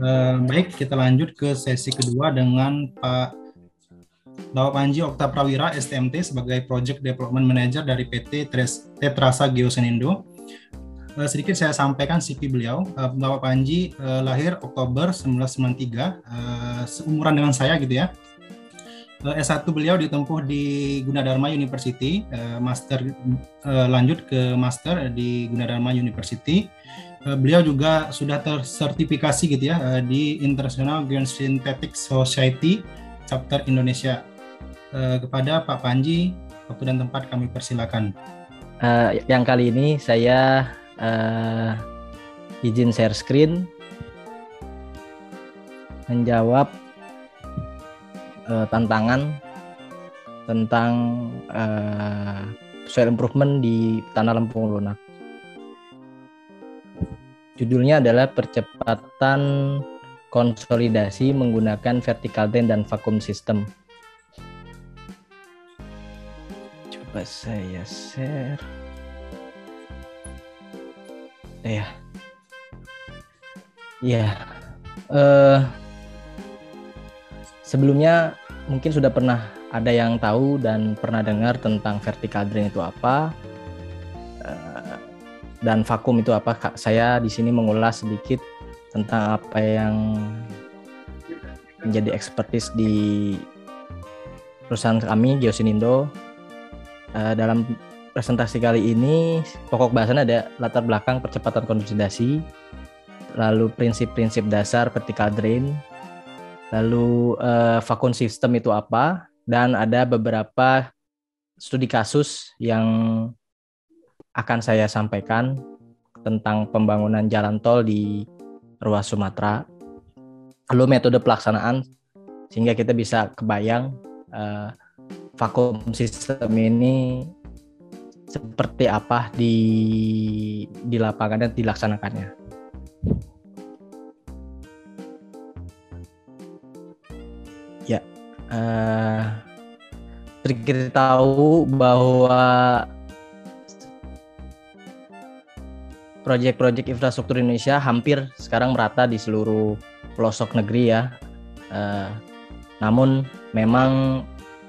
Uh, baik, kita lanjut ke sesi kedua dengan Pak Bapak Panji Okta Prawira, STMT, sebagai Project Development Manager dari PT Tetrasa Geosenindo. Uh, sedikit saya sampaikan CV beliau. Uh, Bapak Panji lahir Oktober 1993, uh, seumuran dengan saya gitu ya. Uh, S1 beliau ditempuh di Gunadarma University, master lanjut ke master di Gunadarma University Eh, beliau juga sudah tersertifikasi gitu ya eh, di International Geosynthetic Society Chapter Indonesia. Eh, kepada Pak Panji, waktu dan tempat kami persilakan. Uh, yang kali ini saya uh, izin share screen menjawab uh, tantangan tentang uh, soil improvement di tanah lempung lunak. Judulnya adalah percepatan konsolidasi menggunakan vertical drain dan vacuum system. Coba saya share. Ya. Ya. Uh, sebelumnya mungkin sudah pernah ada yang tahu dan pernah dengar tentang vertical drain itu apa dan vakum itu apa saya di sini mengulas sedikit tentang apa yang menjadi ekspertis di perusahaan kami Geosinindo. Uh, dalam presentasi kali ini pokok bahasan ada latar belakang percepatan konsolidasi lalu prinsip-prinsip dasar vertical drain lalu uh, vacuum system itu apa dan ada beberapa studi kasus yang akan saya sampaikan tentang pembangunan jalan tol di ruas Sumatera, lalu metode pelaksanaan sehingga kita bisa kebayang uh, vakum sistem ini seperti apa di di lapangan dan dilaksanakannya. Ya, uh, kita tahu bahwa proyek-proyek infrastruktur Indonesia hampir sekarang merata di seluruh pelosok negeri ya. Uh, namun memang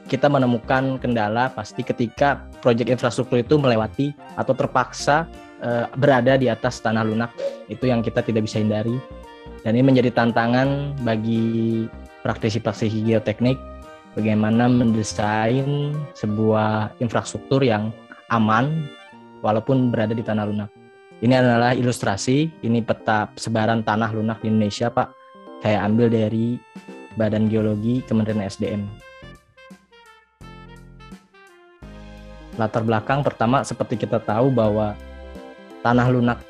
kita menemukan kendala pasti ketika proyek infrastruktur itu melewati atau terpaksa uh, berada di atas tanah lunak. Itu yang kita tidak bisa hindari. Dan ini menjadi tantangan bagi praktisi-praktisi geoteknik bagaimana mendesain sebuah infrastruktur yang aman walaupun berada di tanah lunak. Ini adalah ilustrasi, ini peta sebaran tanah lunak di Indonesia, Pak. Saya ambil dari Badan Geologi Kementerian SDM. Latar belakang pertama seperti kita tahu bahwa tanah lunak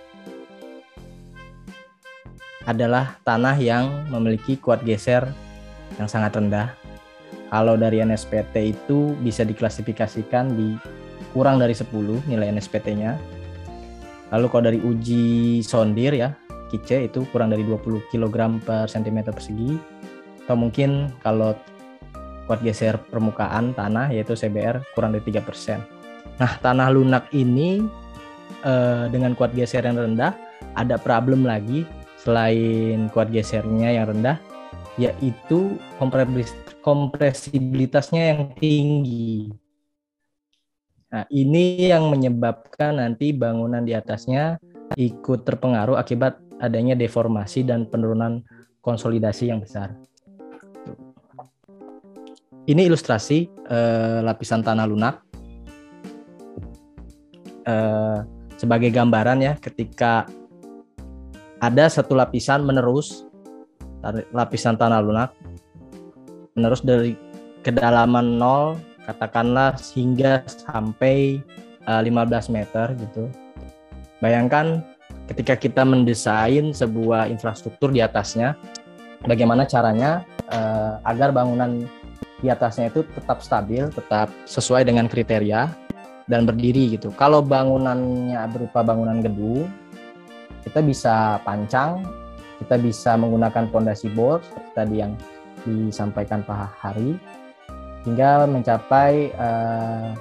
adalah tanah yang memiliki kuat geser yang sangat rendah. Kalau dari NSPT itu bisa diklasifikasikan di kurang dari 10 nilai NSPT-nya Lalu kalau dari uji sondir ya, kice itu kurang dari 20 kg per cm persegi. Atau mungkin kalau kuat geser permukaan tanah yaitu CBR kurang dari 3%. Nah, tanah lunak ini eh, dengan kuat geser yang rendah ada problem lagi selain kuat gesernya yang rendah yaitu kompresibilitasnya yang tinggi. Nah, ini yang menyebabkan nanti bangunan di atasnya ikut terpengaruh akibat adanya deformasi dan penurunan konsolidasi yang besar. Ini ilustrasi eh, lapisan tanah lunak. Eh, sebagai gambaran ya, ketika ada satu lapisan menerus lapisan tanah lunak menerus dari kedalaman 0 katakanlah hingga sampai uh, eh, 15 meter gitu. Bayangkan ketika kita mendesain sebuah infrastruktur di atasnya, bagaimana caranya uh, agar bangunan di atasnya itu tetap stabil, tetap sesuai dengan kriteria dan berdiri gitu. Kalau bangunannya berupa bangunan gedung, kita bisa pancang, kita bisa menggunakan fondasi bor seperti tadi yang disampaikan Pak Hari hingga mencapai uh,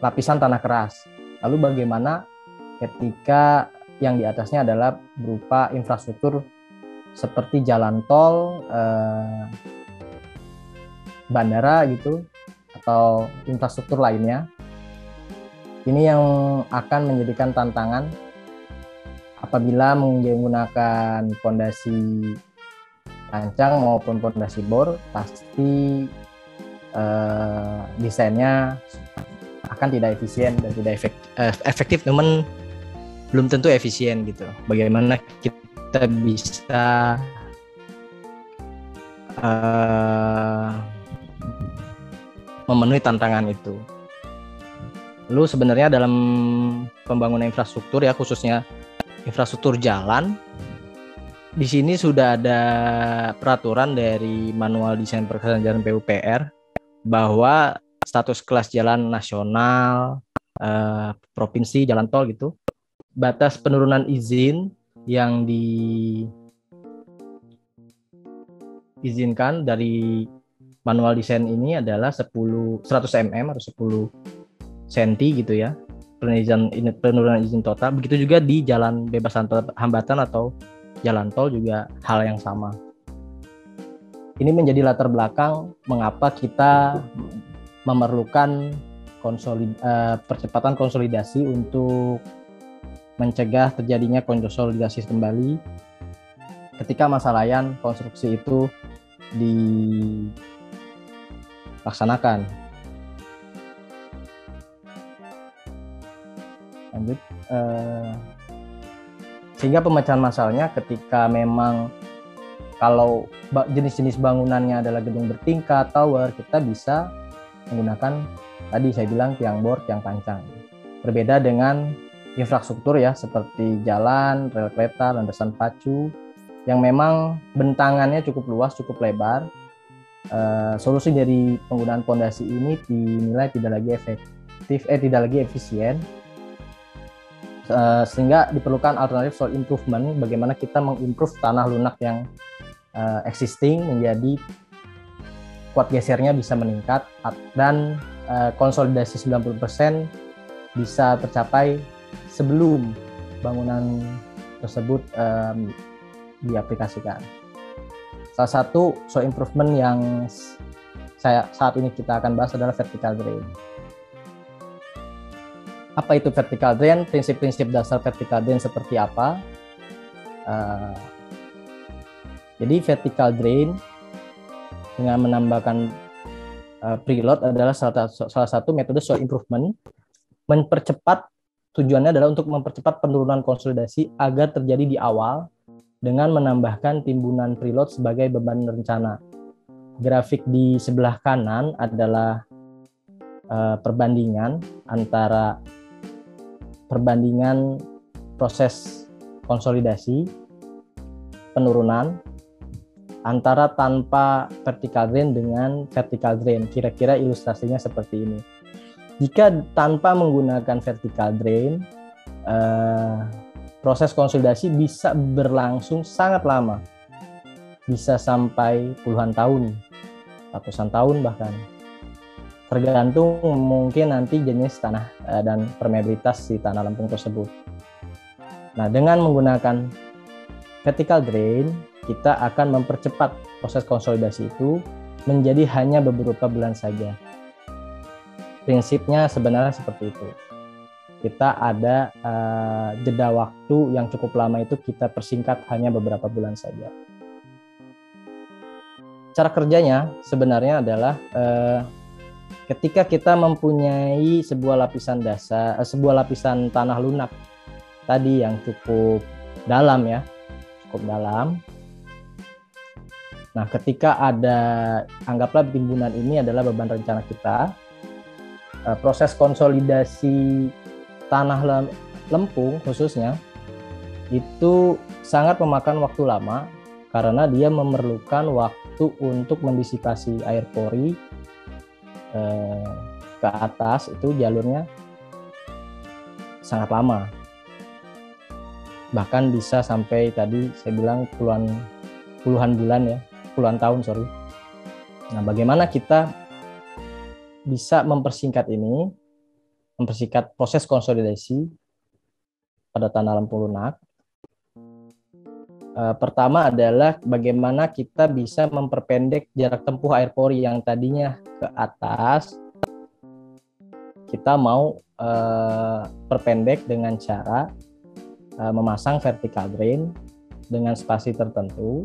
lapisan tanah keras. Lalu bagaimana ketika yang di atasnya adalah berupa infrastruktur seperti jalan tol, eh, bandara gitu, atau infrastruktur lainnya. Ini yang akan menjadikan tantangan apabila menggunakan fondasi rancang maupun fondasi bor, pasti eh, desainnya akan tidak efisien dan tidak efektif, eh, efektif namun belum tentu efisien gitu. Bagaimana kita bisa uh, memenuhi tantangan itu. Lalu sebenarnya dalam pembangunan infrastruktur ya khususnya infrastruktur jalan di sini sudah ada peraturan dari manual desain perkerasan jalan PUPR bahwa status kelas jalan nasional, eh, provinsi, jalan tol gitu, batas penurunan izin yang diizinkan dari manual desain ini adalah 10 100 mm atau 10 cm gitu ya penurunan penurunan izin total. Begitu juga di jalan bebas hambatan atau jalan tol juga hal yang sama ini menjadi latar belakang mengapa kita memerlukan konsolid, uh, percepatan konsolidasi untuk mencegah terjadinya konsolidasi kembali ketika masa layan konstruksi itu dilaksanakan. Lanjut. Uh, sehingga pemecahan masalahnya ketika memang kalau jenis-jenis bangunannya adalah gedung bertingkat, tower, kita bisa menggunakan tadi saya bilang tiang bor, tiang pancang. Berbeda dengan infrastruktur ya seperti jalan, rel kereta, landasan pacu yang memang bentangannya cukup luas, cukup lebar. Uh, solusi dari penggunaan pondasi ini dinilai tidak lagi efektif, eh tidak lagi efisien, uh, sehingga diperlukan alternatif soal improvement. Bagaimana kita mengimprove tanah lunak yang uh, existing menjadi kuat gesernya bisa meningkat dan uh, konsolidasi 90% bisa tercapai sebelum bangunan tersebut um, diaplikasikan. Salah satu so improvement yang saya saat ini kita akan bahas adalah vertical drain. Apa itu vertical drain? Prinsip-prinsip dasar vertical drain seperti apa? Uh, jadi vertical drain dengan menambahkan uh, preload adalah salah, salah satu metode soil improvement mempercepat tujuannya adalah untuk mempercepat penurunan konsolidasi agar terjadi di awal dengan menambahkan timbunan preload sebagai beban rencana. Grafik di sebelah kanan adalah uh, perbandingan antara perbandingan proses konsolidasi penurunan antara tanpa vertical drain dengan vertical drain. Kira-kira ilustrasinya seperti ini. Jika tanpa menggunakan vertical drain, eh, proses konsolidasi bisa berlangsung sangat lama. Bisa sampai puluhan tahun, ratusan tahun bahkan. Tergantung mungkin nanti jenis tanah eh, dan permeabilitas si tanah lempung tersebut. Nah, dengan menggunakan vertical drain, kita akan mempercepat proses konsolidasi itu menjadi hanya beberapa bulan saja. Prinsipnya sebenarnya seperti itu. Kita ada uh, jeda waktu yang cukup lama itu kita persingkat hanya beberapa bulan saja. Cara kerjanya sebenarnya adalah uh, ketika kita mempunyai sebuah lapisan dasar, uh, sebuah lapisan tanah lunak tadi yang cukup dalam ya, cukup dalam, Nah, ketika ada anggaplah timbunan ini adalah beban rencana kita, eh, proses konsolidasi tanah lempung khususnya itu sangat memakan waktu lama karena dia memerlukan waktu untuk mendisipasi air pori eh, ke atas itu jalurnya sangat lama. Bahkan bisa sampai tadi saya bilang puluhan puluhan bulan ya puluhan tahun sorry. Nah, bagaimana kita bisa mempersingkat ini, mempersingkat proses konsolidasi pada tanah lampu lunak? Uh, pertama adalah bagaimana kita bisa memperpendek jarak tempuh air pori yang tadinya ke atas. Kita mau uh, perpendek dengan cara uh, memasang vertical drain dengan spasi tertentu,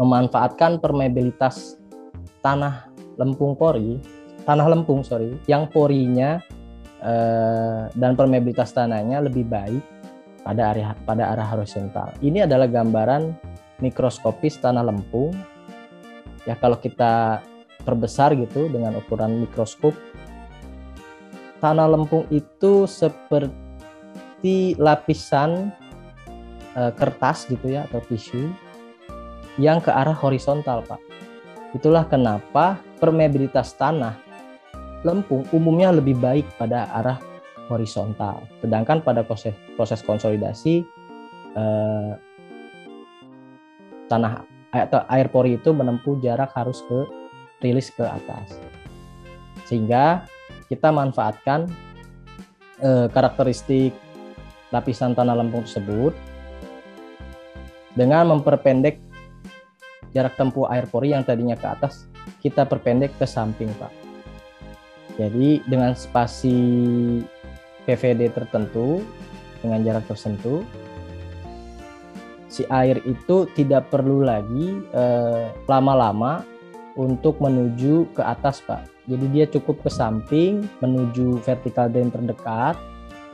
memanfaatkan permeabilitas tanah lempung pori, tanah lempung sorry, yang porinya uh, dan permeabilitas tanahnya lebih baik pada arah pada arah horizontal. Ini adalah gambaran mikroskopis tanah lempung. Ya kalau kita perbesar gitu dengan ukuran mikroskop tanah lempung itu seperti lapisan e, kertas gitu ya atau tisu yang ke arah horizontal, Pak. Itulah kenapa permeabilitas tanah lempung umumnya lebih baik pada arah horizontal. Sedangkan pada proses proses konsolidasi eh, tanah atau air pori itu menempuh jarak harus ke rilis ke atas. Sehingga kita manfaatkan eh, karakteristik lapisan tanah lempung tersebut dengan memperpendek jarak tempuh air pori yang tadinya ke atas kita perpendek ke samping, Pak. Jadi dengan spasi PVD tertentu dengan jarak tertentu si air itu tidak perlu lagi eh, lama-lama untuk menuju ke atas Pak. Jadi dia cukup ke samping menuju vertical drain terdekat.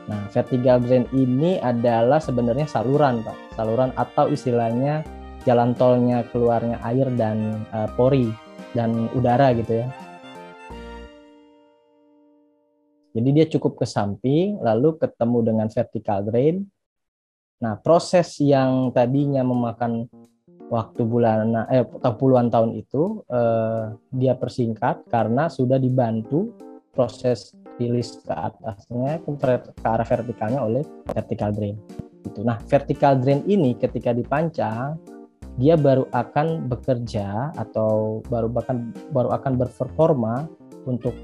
Nah, vertical drain ini adalah sebenarnya saluran Pak, saluran atau istilahnya jalan tolnya keluarnya air dan eh, pori dan udara gitu ya. Jadi dia cukup ke samping, lalu ketemu dengan vertical drain. Nah, proses yang tadinya memakan waktu bulan eh puluhan tahun itu eh, dia persingkat karena sudah dibantu proses rilis ke atasnya ke, arah vertikalnya oleh vertical drain. Nah, vertical drain ini ketika dipancang dia baru akan bekerja atau baru bahkan baru akan berperforma untuk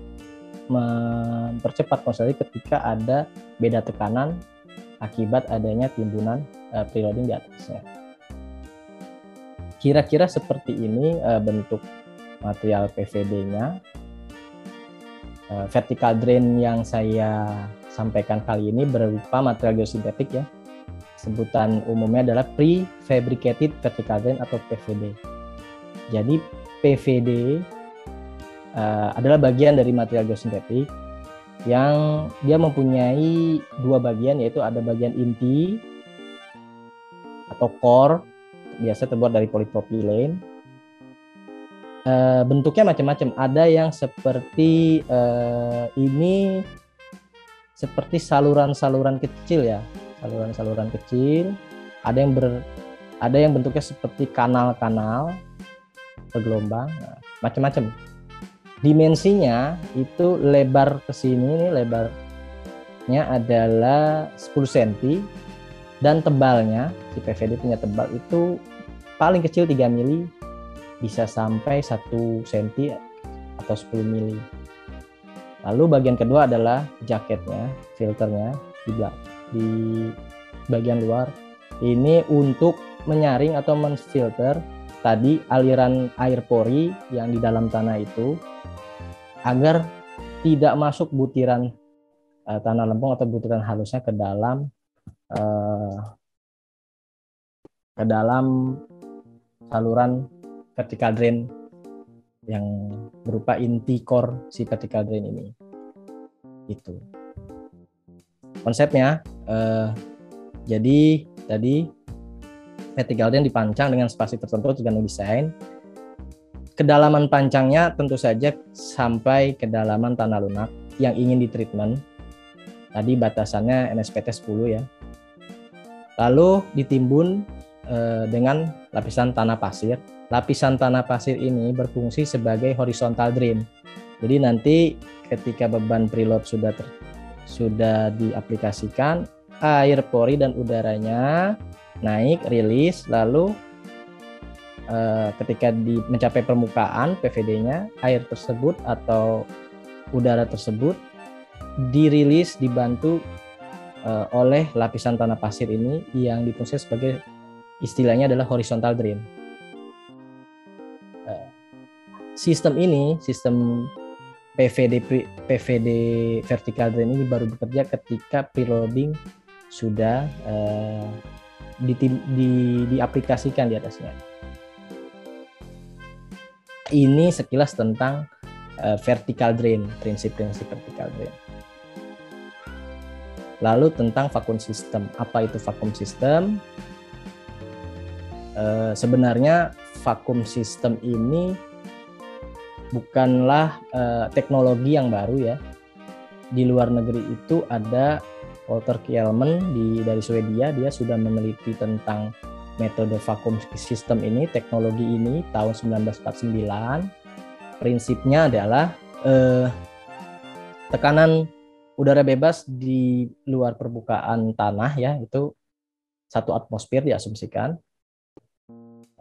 mempercepat konsolidasi ketika ada beda tekanan akibat adanya timbunan uh, preloading di atasnya. Kira-kira seperti ini uh, bentuk material PVD-nya. Uh, vertical drain yang saya sampaikan kali ini berupa material geosintetik ya. Sebutan umumnya adalah prefabricated vertical drain atau PVD. Jadi PVD uh, adalah bagian dari material geosintetik yang dia mempunyai dua bagian yaitu ada bagian inti atau core biasa terbuat dari polipropilen uh, bentuknya macam-macam. Ada yang seperti uh, ini seperti saluran-saluran kecil ya saluran-saluran kecil ada yang ber ada yang bentuknya seperti kanal-kanal bergelombang nah, macam-macam dimensinya itu lebar ke sini ini lebarnya adalah 10 cm dan tebalnya si PVD punya tebal itu paling kecil 3 mili bisa sampai 1 cm atau 10 mili. Lalu bagian kedua adalah jaketnya, filternya di di bagian luar. Ini untuk menyaring atau menfilter tadi aliran air pori yang di dalam tanah itu agar tidak masuk butiran uh, tanah lempung atau butiran halusnya ke dalam uh, ke dalam saluran vertical drain yang berupa inti core si vertical drain ini. Itu konsepnya. Uh, jadi tadi vertical drain dipancang dengan spasi tertentu dengan desain kedalaman pancangnya tentu saja sampai kedalaman tanah lunak yang ingin ditreatment. Tadi batasannya NSPT 10 ya. Lalu ditimbun eh, dengan lapisan tanah pasir. Lapisan tanah pasir ini berfungsi sebagai horizontal drain. Jadi nanti ketika beban preload sudah ter, sudah diaplikasikan, air pori dan udaranya naik, rilis, lalu Eh, ketika di mencapai permukaan PVD-nya air tersebut atau udara tersebut dirilis dibantu uh, oleh lapisan tanah pasir ini yang difungsikan sebagai istilahnya adalah horizontal drain. Eh, sistem ini, sistem PVD PVD vertical drain ini baru bekerja ketika preloading sudah uh, di, di, diaplikasikan di atasnya. Ini sekilas tentang uh, vertical drain, prinsip-prinsip vertical drain. Lalu tentang vakum system, apa itu vakum system? Uh, sebenarnya vakum system ini bukanlah uh, teknologi yang baru ya. Di luar negeri itu ada Walter Kielman di dari Swedia dia sudah meneliti tentang metode vakum system ini, teknologi ini tahun 1949. Prinsipnya adalah uh, tekanan udara bebas di luar permukaan tanah ya itu satu atmosfer diasumsikan.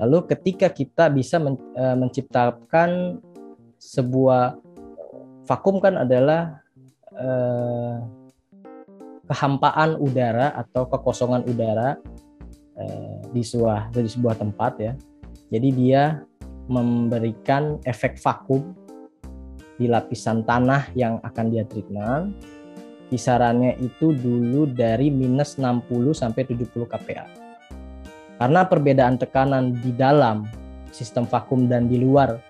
Lalu ketika kita bisa men, uh, menciptakan sebuah vakum kan adalah eh, kehampaan udara atau kekosongan udara eh, di sebuah di sebuah tempat ya. Jadi dia memberikan efek vakum di lapisan tanah yang akan dia treatment. Kisarannya itu dulu dari minus 60 sampai 70 kPa. Karena perbedaan tekanan di dalam sistem vakum dan di luar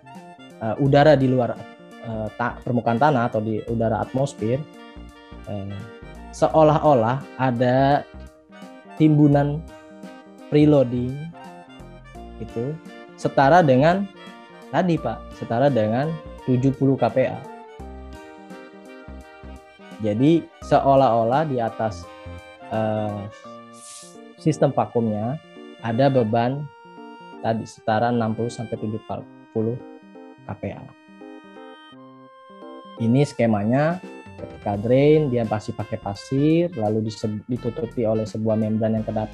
uh, udara di luar uh, ta permukaan tanah atau di udara atmosfer uh, seolah-olah ada timbunan preloading itu setara dengan tadi Pak, setara dengan 70 kPa. Jadi seolah-olah di atas uh, sistem vakumnya ada beban tadi setara 60 sampai 70 KPA. Ini skemanya ketika drain dia pasti pakai pasir lalu ditutupi oleh sebuah membran yang kedap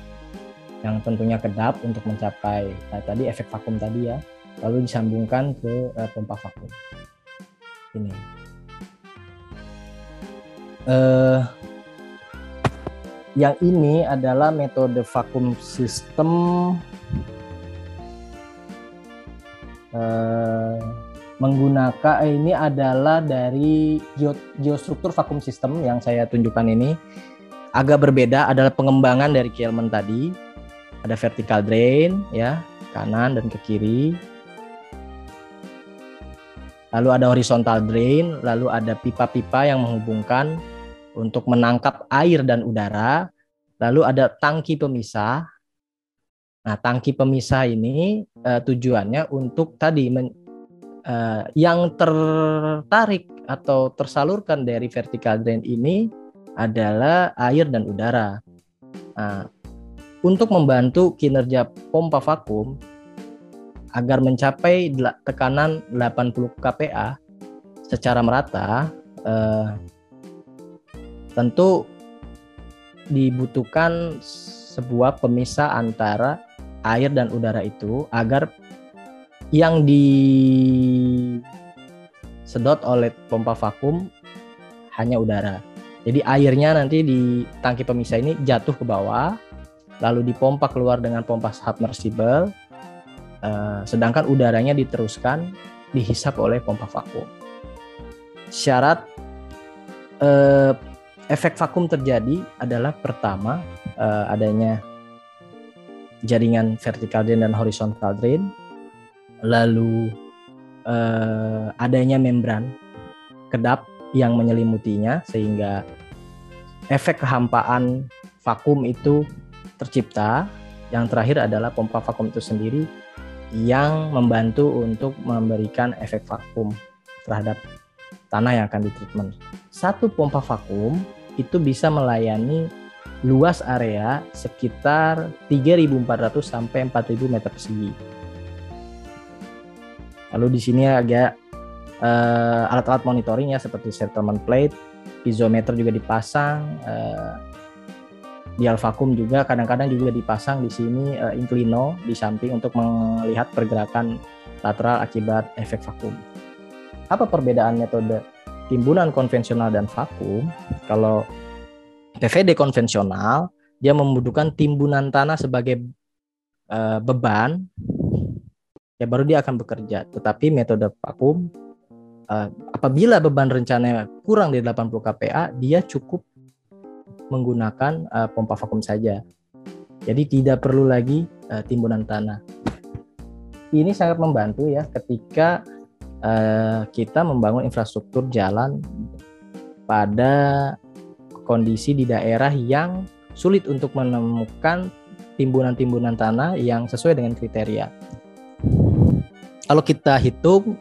yang tentunya kedap untuk mencapai nah, tadi efek vakum tadi ya lalu disambungkan ke uh, pompa vakum ini uh, yang ini adalah metode vakum sistem uh, menggunakan eh, ini adalah dari geostruktur vakum sistem yang saya tunjukkan ini. Agak berbeda adalah pengembangan dari Kielman tadi. Ada vertical drain ya kanan dan ke kiri. Lalu ada horizontal drain lalu ada pipa-pipa yang menghubungkan untuk menangkap air dan udara. Lalu ada tangki pemisah nah tangki pemisah ini uh, tujuannya untuk tadi men, uh, yang tertarik atau tersalurkan dari vertical drain ini adalah air dan udara. Nah, untuk membantu kinerja pompa vakum agar mencapai tekanan 80 kPa secara merata, eh, tentu dibutuhkan sebuah pemisah antara air dan udara itu agar yang disedot oleh pompa vakum hanya udara. Jadi airnya nanti di tangki pemisah ini jatuh ke bawah, lalu dipompa keluar dengan pompa submersible, uh, sedangkan udaranya diteruskan dihisap oleh pompa vakum. Syarat uh, efek vakum terjadi adalah pertama uh, adanya jaringan vertical drain dan horizontal drain lalu uh, adanya membran kedap yang menyelimutinya sehingga efek kehampaan vakum itu tercipta. Yang terakhir adalah pompa vakum itu sendiri yang membantu untuk memberikan efek vakum terhadap tanah yang akan ditreatment. Satu pompa vakum itu bisa melayani luas area sekitar 3.400 sampai 4.000 meter persegi. Lalu di sini agak uh, alat-alat monitoring ya seperti settlement plate, piezometer juga dipasang, uh, dial vakum juga kadang-kadang juga dipasang di sini uh, inclino di samping untuk melihat pergerakan lateral akibat efek vakum. Apa perbedaan metode timbunan konvensional dan vakum? Kalau PVD konvensional dia membutuhkan timbunan tanah sebagai uh, beban, ya baru dia akan bekerja. Tetapi metode vakum, uh, apabila beban rencananya kurang dari 80 kPa, dia cukup menggunakan uh, pompa vakum saja. Jadi tidak perlu lagi uh, timbunan tanah. Ini sangat membantu ya ketika uh, kita membangun infrastruktur jalan pada kondisi di daerah yang sulit untuk menemukan timbunan-timbunan tanah yang sesuai dengan kriteria. Kalau kita hitung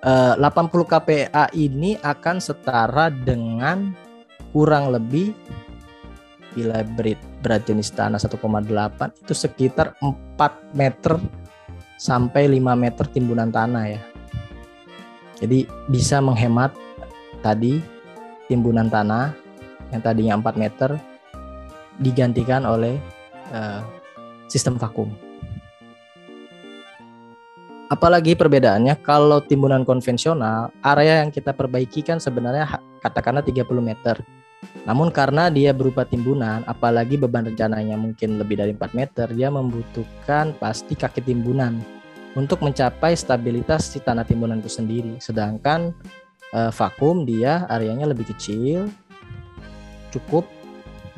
80 eh, kPa ini akan setara dengan kurang lebih bila berat, berat jenis tanah 1,8 itu sekitar 4 meter sampai 5 meter timbunan tanah ya. Jadi bisa menghemat tadi timbunan tanah yang tadinya 4 meter digantikan oleh uh, sistem vakum. Apalagi perbedaannya kalau timbunan konvensional, area yang kita perbaiki kan sebenarnya katakanlah 30 meter. Namun karena dia berupa timbunan, apalagi beban rencananya mungkin lebih dari 4 meter, dia membutuhkan pasti kaki timbunan untuk mencapai stabilitas si tanah timbunan itu sendiri. Sedangkan uh, vakum dia areanya lebih kecil, cukup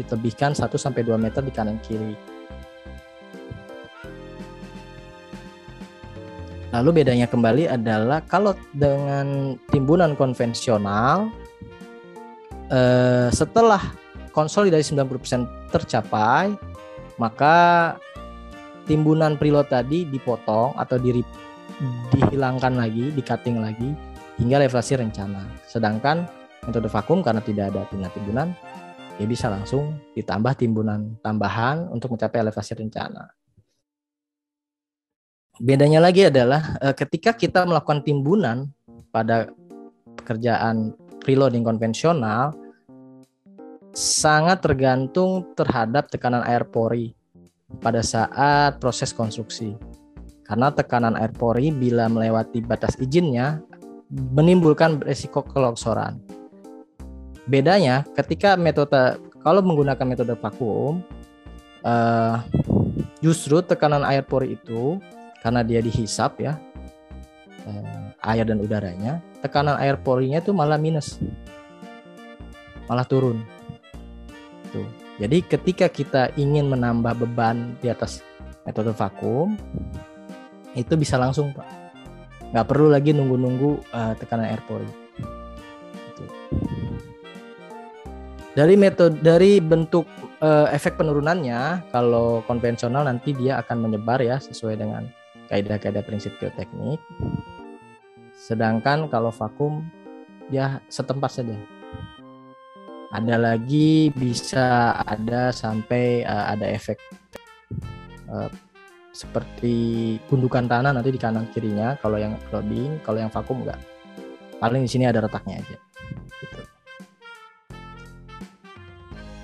ditebihkan 1 sampai 2 meter di kanan kiri. Lalu bedanya kembali adalah kalau dengan timbunan konvensional eh, setelah konsolidasi 90% tercapai, maka timbunan preload tadi dipotong atau di, dihilangkan lagi, di cutting lagi hingga elevasi rencana. Sedangkan metode vakum karena tidak ada timbunan, ya bisa langsung ditambah timbunan tambahan untuk mencapai elevasi rencana. Bedanya lagi adalah eh, ketika kita melakukan timbunan pada pekerjaan preloading konvensional sangat tergantung terhadap tekanan air pori pada saat proses konstruksi. Karena tekanan air pori bila melewati batas izinnya menimbulkan resiko kelongsoran. Bedanya ketika metode kalau menggunakan metode vakum uh, justru tekanan air pori itu karena dia dihisap ya uh, air dan udaranya, tekanan air porinya itu malah minus. Malah turun. Tuh. Jadi ketika kita ingin menambah beban di atas metode vakum, itu bisa langsung pak. Nggak perlu lagi nunggu-nunggu uh, tekanan air pori. Gitu. Dari metode dari bentuk uh, efek penurunannya, kalau konvensional nanti dia akan menyebar ya sesuai dengan kaidah-kaidah prinsip geoteknik. Sedangkan kalau vakum dia setempat saja. Ada lagi bisa ada sampai uh, ada efek uh, seperti gundukan tanah nanti di kanan kirinya kalau yang loading kalau yang vakum enggak. Paling di sini ada retaknya aja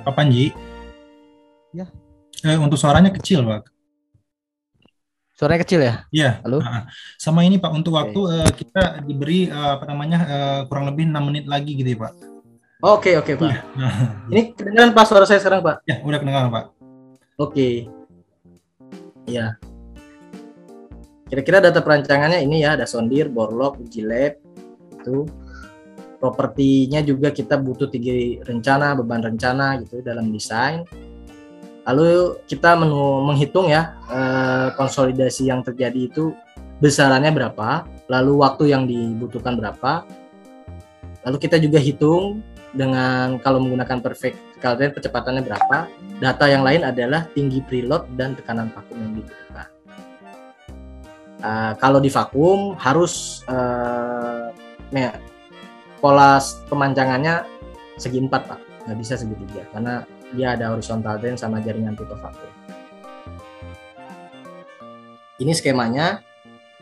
Pak Panji. Ya. Eh, untuk suaranya kecil, Pak. Suaranya kecil ya? Iya. Halo. Nah, sama ini Pak, untuk waktu okay. uh, eh, kita diberi uh, apa namanya uh, kurang lebih enam menit lagi gitu ya Pak. Oke, okay, oke okay, Pak. Ya. ini kedengaran Pak suara saya sekarang Pak? Ya, udah kedengaran Pak. Oke. Okay. Iya. Kira-kira data perancangannya ini ya, ada sondir, borlok, uji lab, itu propertinya juga kita butuh tiga rencana, beban rencana gitu dalam desain. Lalu kita menghitung ya eh, konsolidasi yang terjadi itu besarannya berapa, lalu waktu yang dibutuhkan berapa. Lalu kita juga hitung dengan kalau menggunakan perfect kalian kecepatannya berapa. Data yang lain adalah tinggi preload dan tekanan vakum yang dibutuhkan. Uh, kalau di vakum harus uh, pola pemancangannya segi empat pak nggak bisa segitiga karena dia ada horizontal drain sama jaringan tutup vakum ini skemanya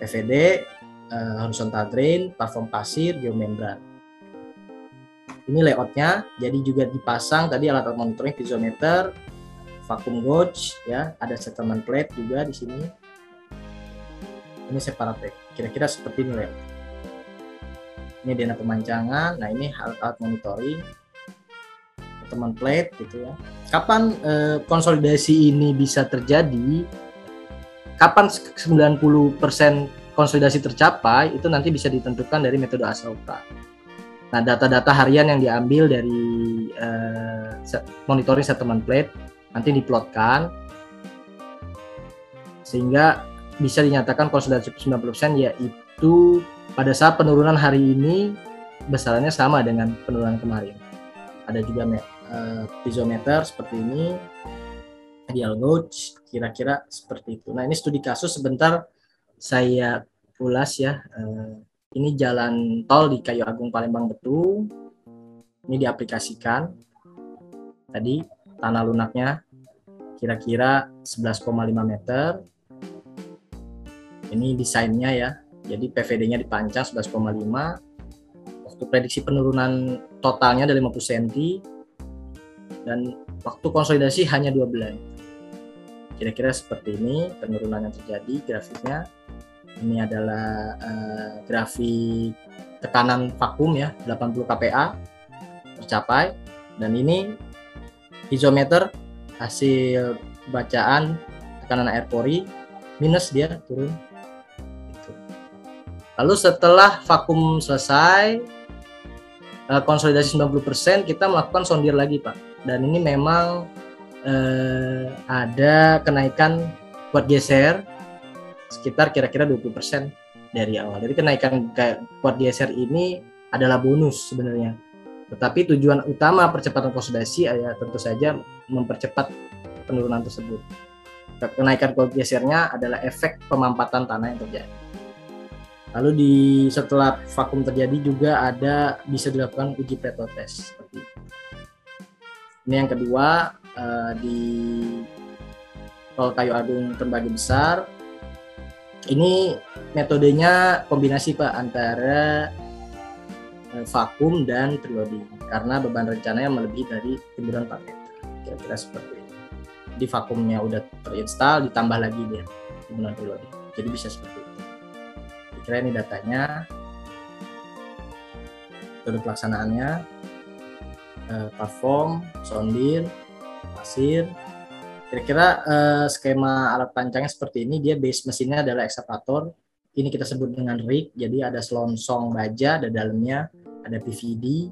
PVD, uh, horizontal drain, platform pasir, geomembran. Ini layoutnya, jadi juga dipasang tadi alat monitoring piezometer, vacuum gauge, ya, ada settlement plate juga di sini. Ini separate. Kira-kira seperti ini layout. Ini dana pemancangan, nah ini alat-alat monitoring, teman plate gitu ya. Kapan eh, konsolidasi ini bisa terjadi? Kapan 90% konsolidasi tercapai itu nanti bisa ditentukan dari metode ASAUPRA. Nah, data-data harian yang diambil dari uh, monitoring settlement plate nanti diplotkan sehingga bisa dinyatakan konsolidasi 90% yaitu pada saat penurunan hari ini besarannya sama dengan penurunan kemarin. Ada juga uh, piezometer seperti ini, ideal gauge, kira-kira seperti itu. Nah, ini studi kasus sebentar saya ulas ya. Uh, ini jalan tol di Kayu Agung Palembang Betu. Ini diaplikasikan. Tadi tanah lunaknya kira-kira 11,5 meter. Ini desainnya ya. Jadi PVD-nya dipancang 11,5. Waktu prediksi penurunan totalnya dari 50 cm dan waktu konsolidasi hanya dua bulan. Kira-kira seperti ini penurunan yang terjadi grafiknya ini adalah uh, grafik tekanan vakum ya 80 kPa tercapai dan ini isometer hasil bacaan tekanan air pori minus dia turun. Lalu setelah vakum selesai uh, konsolidasi 90% kita melakukan sondir lagi Pak dan ini memang uh, ada kenaikan kuat geser sekitar kira-kira 20% dari awal. Jadi kenaikan kuat geser ini adalah bonus sebenarnya. Tetapi tujuan utama percepatan konsolidasi adalah tentu saja mempercepat penurunan tersebut. Kenaikan kuat gesernya adalah efek pemampatan tanah yang terjadi. Lalu di setelah vakum terjadi juga ada bisa dilakukan uji preto test seperti itu. Ini yang kedua eh, di tol kayu agung terbagi besar. Ini metodenya kombinasi Pak antara eh, vakum dan preloading karena beban rencananya melebihi dari timbunan 4 meter kira-kira seperti ini di vakumnya udah terinstall ditambah lagi dia timbunan preloading jadi bisa seperti itu kira ini datanya metode pelaksanaannya eh, platform sondir pasir Kira-kira uh, skema alat pancangnya seperti ini, dia base mesinnya adalah eksavator. Ini kita sebut dengan rig, jadi ada selongsong baja, ada dalamnya, ada PVD.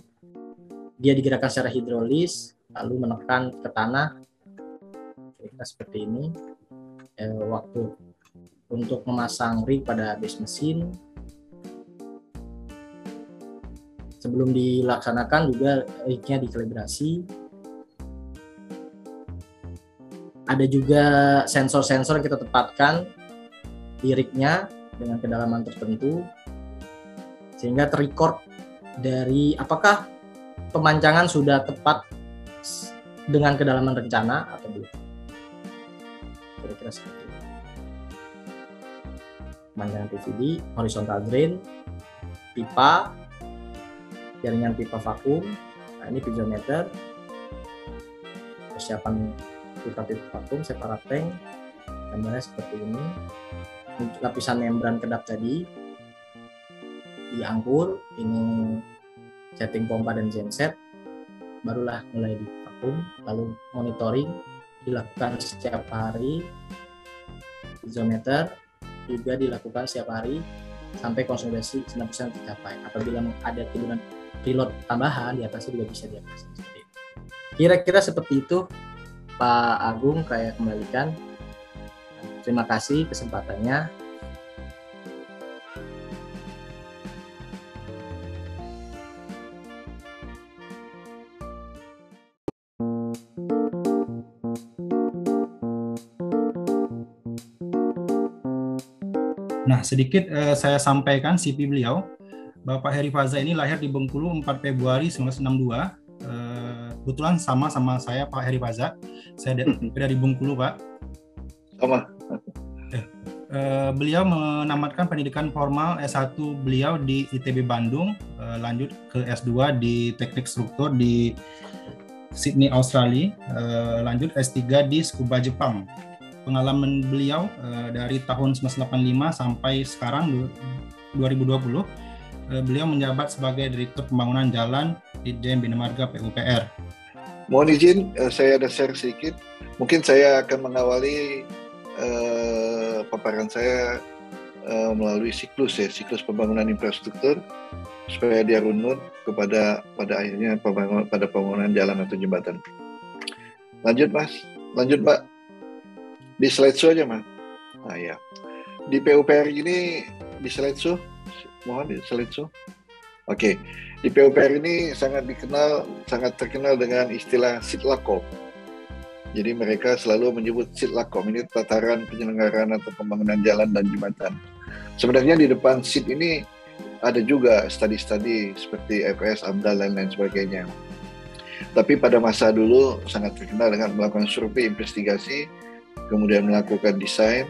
Dia digerakkan secara hidrolis, lalu menekan ke tanah. Kira-kira seperti ini. Eh, waktu untuk memasang rig pada base mesin. Sebelum dilaksanakan juga rignya dikalibrasi. Ada juga sensor-sensor kita tempatkan liriknya dengan kedalaman tertentu sehingga terrecord dari apakah pemancangan sudah tepat dengan kedalaman rencana atau belum. Kira-kira seperti itu pemancangan PVD horizontal drain pipa jaringan pipa vakum. Nah ini piezometer. Persiapan pipa-pipa vakum separat tank. Gambarnya seperti ini. Lapisan membran kedap tadi. Diangkur ini setting pompa dan genset. Barulah mulai di vakum lalu monitoring dilakukan setiap hari. Isometer juga dilakukan setiap hari sampai konsolidasi 90% tercapai apabila ada timbunan pilot tambahan di atasnya juga bisa diatasi kira-kira seperti itu Pak Agung saya kembalikan. Terima kasih kesempatannya. Sedikit uh, saya sampaikan CV beliau. Bapak Heri Faza ini lahir di Bengkulu 4 Februari 1962 kebetulan sama sama saya Pak Heri Faza. Saya dari, dari Bengkulu Pak. Sama. Eh, Uh, beliau menamatkan pendidikan formal S1 beliau di ITB Bandung, uh, lanjut ke S2 di Teknik Struktur di Sydney, Australia, uh, lanjut S3 di Scuba Jepang. Pengalaman beliau uh, dari tahun 1985 sampai sekarang 2020, uh, beliau menjabat sebagai Direktur Pembangunan Jalan di Jen Bina Marga PUPR. Mohon izin, uh, saya ada share sedikit. Mungkin saya akan mengawali uh, paparan saya uh, melalui siklus ya, siklus pembangunan infrastruktur supaya dia runut kepada pada akhirnya pembangunan pada pembangunan jalan atau jembatan. Lanjut mas, lanjut mbak. Di slide show aja mas. Nah ya, di PUPR ini di slide show, mohon di slide show. Oke, di PUPR ini sangat dikenal, sangat terkenal dengan istilah sitlako jadi mereka selalu menyebut sitlakom ini tataran penyelenggaraan atau pembangunan jalan dan jembatan. Sebenarnya di depan sit ini ada juga studi-studi seperti FS, AMDAL, dan lain sebagainya. Tapi pada masa dulu sangat terkenal dengan melakukan survei investigasi, kemudian melakukan desain,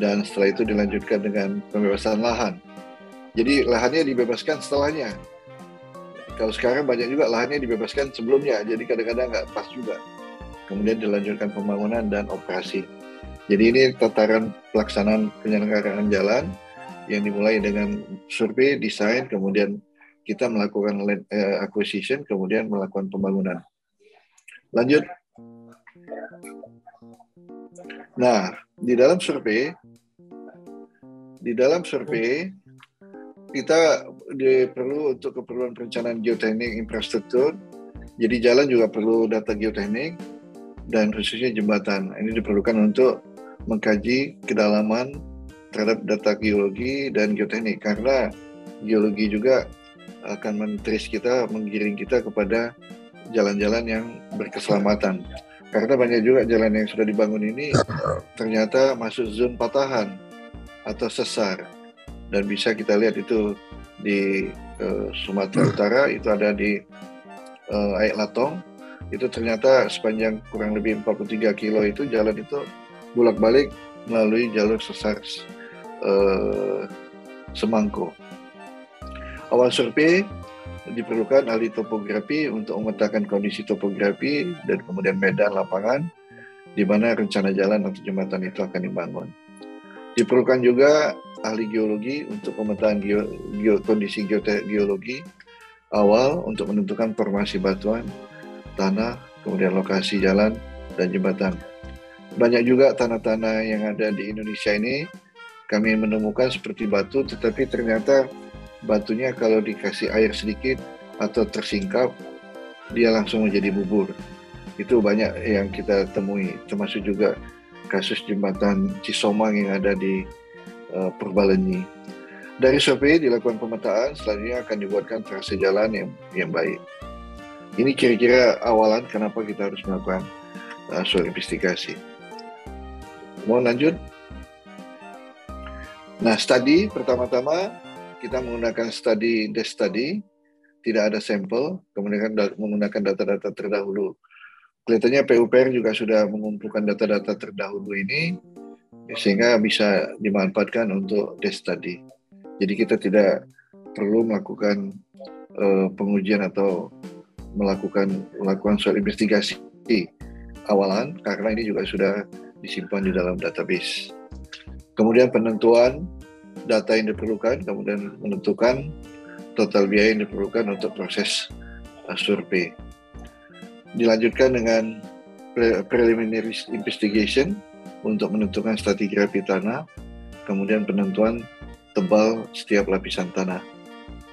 dan setelah itu dilanjutkan dengan pembebasan lahan. Jadi lahannya dibebaskan setelahnya. Kalau sekarang banyak juga lahannya dibebaskan sebelumnya, jadi kadang-kadang nggak pas juga kemudian dilanjutkan pembangunan dan operasi. Jadi ini tataran pelaksanaan penyelenggaraan jalan yang dimulai dengan survei, desain, kemudian kita melakukan land uh, acquisition, kemudian melakukan pembangunan. Lanjut. Nah, di dalam survei, di dalam survei kita perlu untuk keperluan perencanaan geoteknik infrastruktur. Jadi jalan juga perlu data geoteknik, dan khususnya jembatan. Ini diperlukan untuk mengkaji kedalaman terhadap data geologi dan geoteknik karena geologi juga akan mentris kita, menggiring kita kepada jalan-jalan yang berkeselamatan. Karena banyak juga jalan yang sudah dibangun ini ternyata masuk zona patahan atau sesar dan bisa kita lihat itu di uh, Sumatera Utara itu ada di uh, Aik Latong itu ternyata sepanjang kurang lebih 43 kilo itu jalan itu bolak-balik melalui jalur sesar uh, Semangko. Awal survei diperlukan ahli topografi untuk memetakan kondisi topografi dan kemudian medan lapangan di mana rencana jalan atau jembatan itu akan dibangun. Diperlukan juga ahli geologi untuk pemetaan geo, geo, kondisi geologi awal untuk menentukan formasi batuan tanah, kemudian lokasi jalan dan jembatan. Banyak juga tanah-tanah yang ada di Indonesia ini kami menemukan seperti batu, tetapi ternyata batunya kalau dikasih air sedikit atau tersingkap, dia langsung menjadi bubur. Itu banyak yang kita temui, termasuk juga kasus jembatan Cisomang yang ada di uh, Purbalenyi. Dari survei dilakukan pemetaan, selanjutnya akan dibuatkan trase jalan yang yang baik. Ini kira-kira awalan kenapa kita harus melakukan uh, suatu investigasi. Mau lanjut? Nah, studi pertama-tama kita menggunakan studi desk study, tidak ada sampel, kemudian menggunakan data-data terdahulu. Kelihatannya PUPR juga sudah mengumpulkan data-data terdahulu ini sehingga bisa dimanfaatkan untuk desk study. Jadi kita tidak perlu melakukan uh, pengujian atau melakukan melakukan suatu investigasi awalan karena ini juga sudah disimpan di dalam database. Kemudian penentuan data yang diperlukan, kemudian menentukan total biaya yang diperlukan untuk proses uh, survei. Dilanjutkan dengan pre preliminary investigation untuk menentukan stratigrafi tanah, kemudian penentuan tebal setiap lapisan tanah,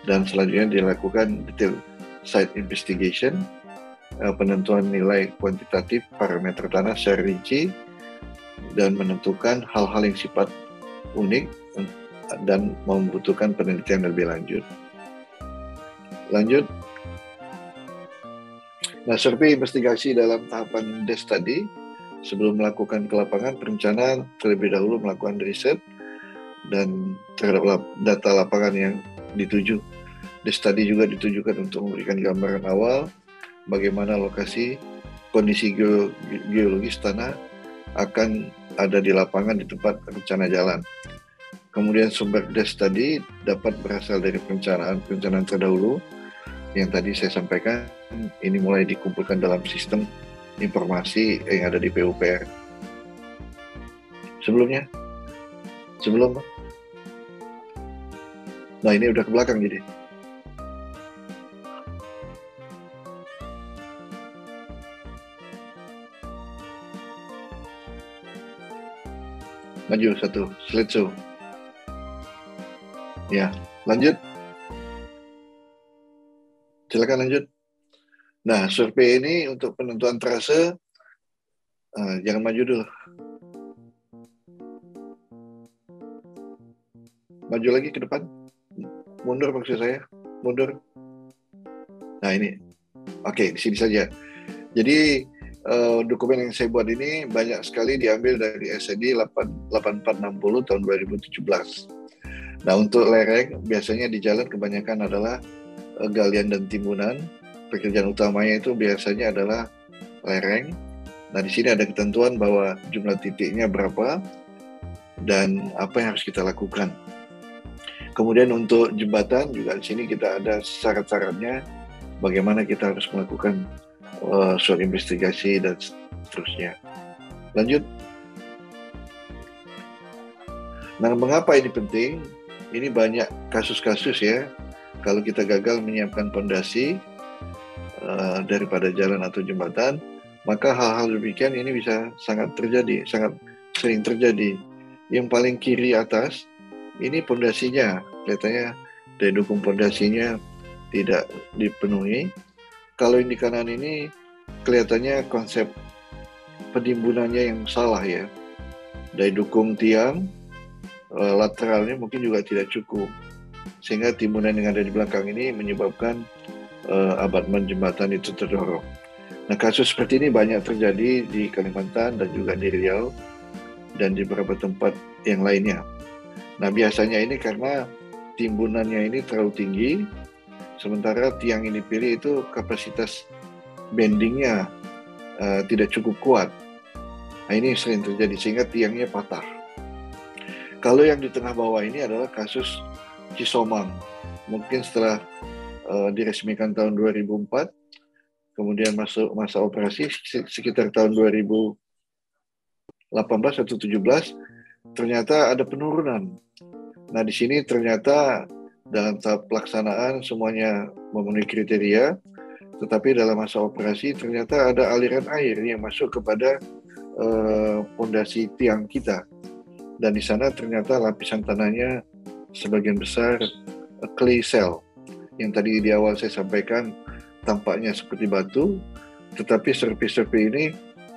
dan selanjutnya dilakukan detail site investigation, uh, penentuan nilai kuantitatif parameter tanah secara rinci, dan menentukan hal-hal yang sifat unik dan membutuhkan penelitian lebih lanjut. Lanjut. Nah, survei investigasi dalam tahapan DES tadi, sebelum melakukan ke lapangan, perencanaan terlebih dahulu melakukan riset dan terhadap data lapangan yang dituju The study juga ditujukan untuk memberikan gambaran awal bagaimana lokasi, kondisi geologis tanah, akan ada di lapangan di tempat rencana jalan. Kemudian sumber des tadi dapat berasal dari perencanaan-perencanaan terdahulu yang tadi saya sampaikan ini mulai dikumpulkan dalam sistem informasi yang ada di PUPR. Sebelumnya, sebelum, nah ini udah ke belakang jadi. Maju satu, slide show. Ya, lanjut. Silakan lanjut. Nah, survei ini untuk penentuan trase, uh, jangan maju dulu. Maju lagi ke depan. Mundur maksud saya. Mundur. Nah, ini. Oke, di sini saja. Jadi, uh, dokumen yang saya buat ini banyak sekali diambil dari SED 8460 tahun 2017. Nah, untuk lereng, biasanya di jalan kebanyakan adalah uh, galian dan timbunan pekerjaan utamanya itu biasanya adalah lereng. Nah, di sini ada ketentuan bahwa jumlah titiknya berapa dan apa yang harus kita lakukan. Kemudian untuk jembatan juga di sini kita ada syarat-syaratnya bagaimana kita harus melakukan uh, investigasi dan seterusnya. Lanjut. Nah, mengapa ini penting? Ini banyak kasus-kasus ya. Kalau kita gagal menyiapkan fondasi, Eh, daripada jalan atau jembatan, maka hal-hal demikian ini bisa sangat terjadi, sangat sering terjadi. Yang paling kiri atas ini pondasinya, kelihatannya dari dukung pondasinya tidak dipenuhi. Kalau yang di kanan ini kelihatannya konsep penimbunannya yang salah ya. Dari dukung tiang lateralnya mungkin juga tidak cukup. Sehingga timbunan yang ada di belakang ini menyebabkan uh, abatmen jembatan itu terdorong. Nah kasus seperti ini banyak terjadi di Kalimantan dan juga di Riau dan di beberapa tempat yang lainnya. Nah biasanya ini karena timbunannya ini terlalu tinggi, sementara tiang ini pilih itu kapasitas bendingnya uh, tidak cukup kuat. Nah ini sering terjadi sehingga tiangnya patah. Kalau yang di tengah bawah ini adalah kasus Cisomang. Mungkin setelah uh, diresmikan tahun 2004, kemudian masuk masa operasi sekitar tahun 2018 atau 17, ternyata ada penurunan. Nah di sini ternyata dalam tahap pelaksanaan semuanya memenuhi kriteria, tetapi dalam masa operasi ternyata ada aliran air yang masuk kepada pondasi uh, tiang kita. Dan di sana ternyata lapisan tanahnya sebagian besar clay cell yang tadi di awal saya sampaikan tampaknya seperti batu, tetapi serpi-serpi ini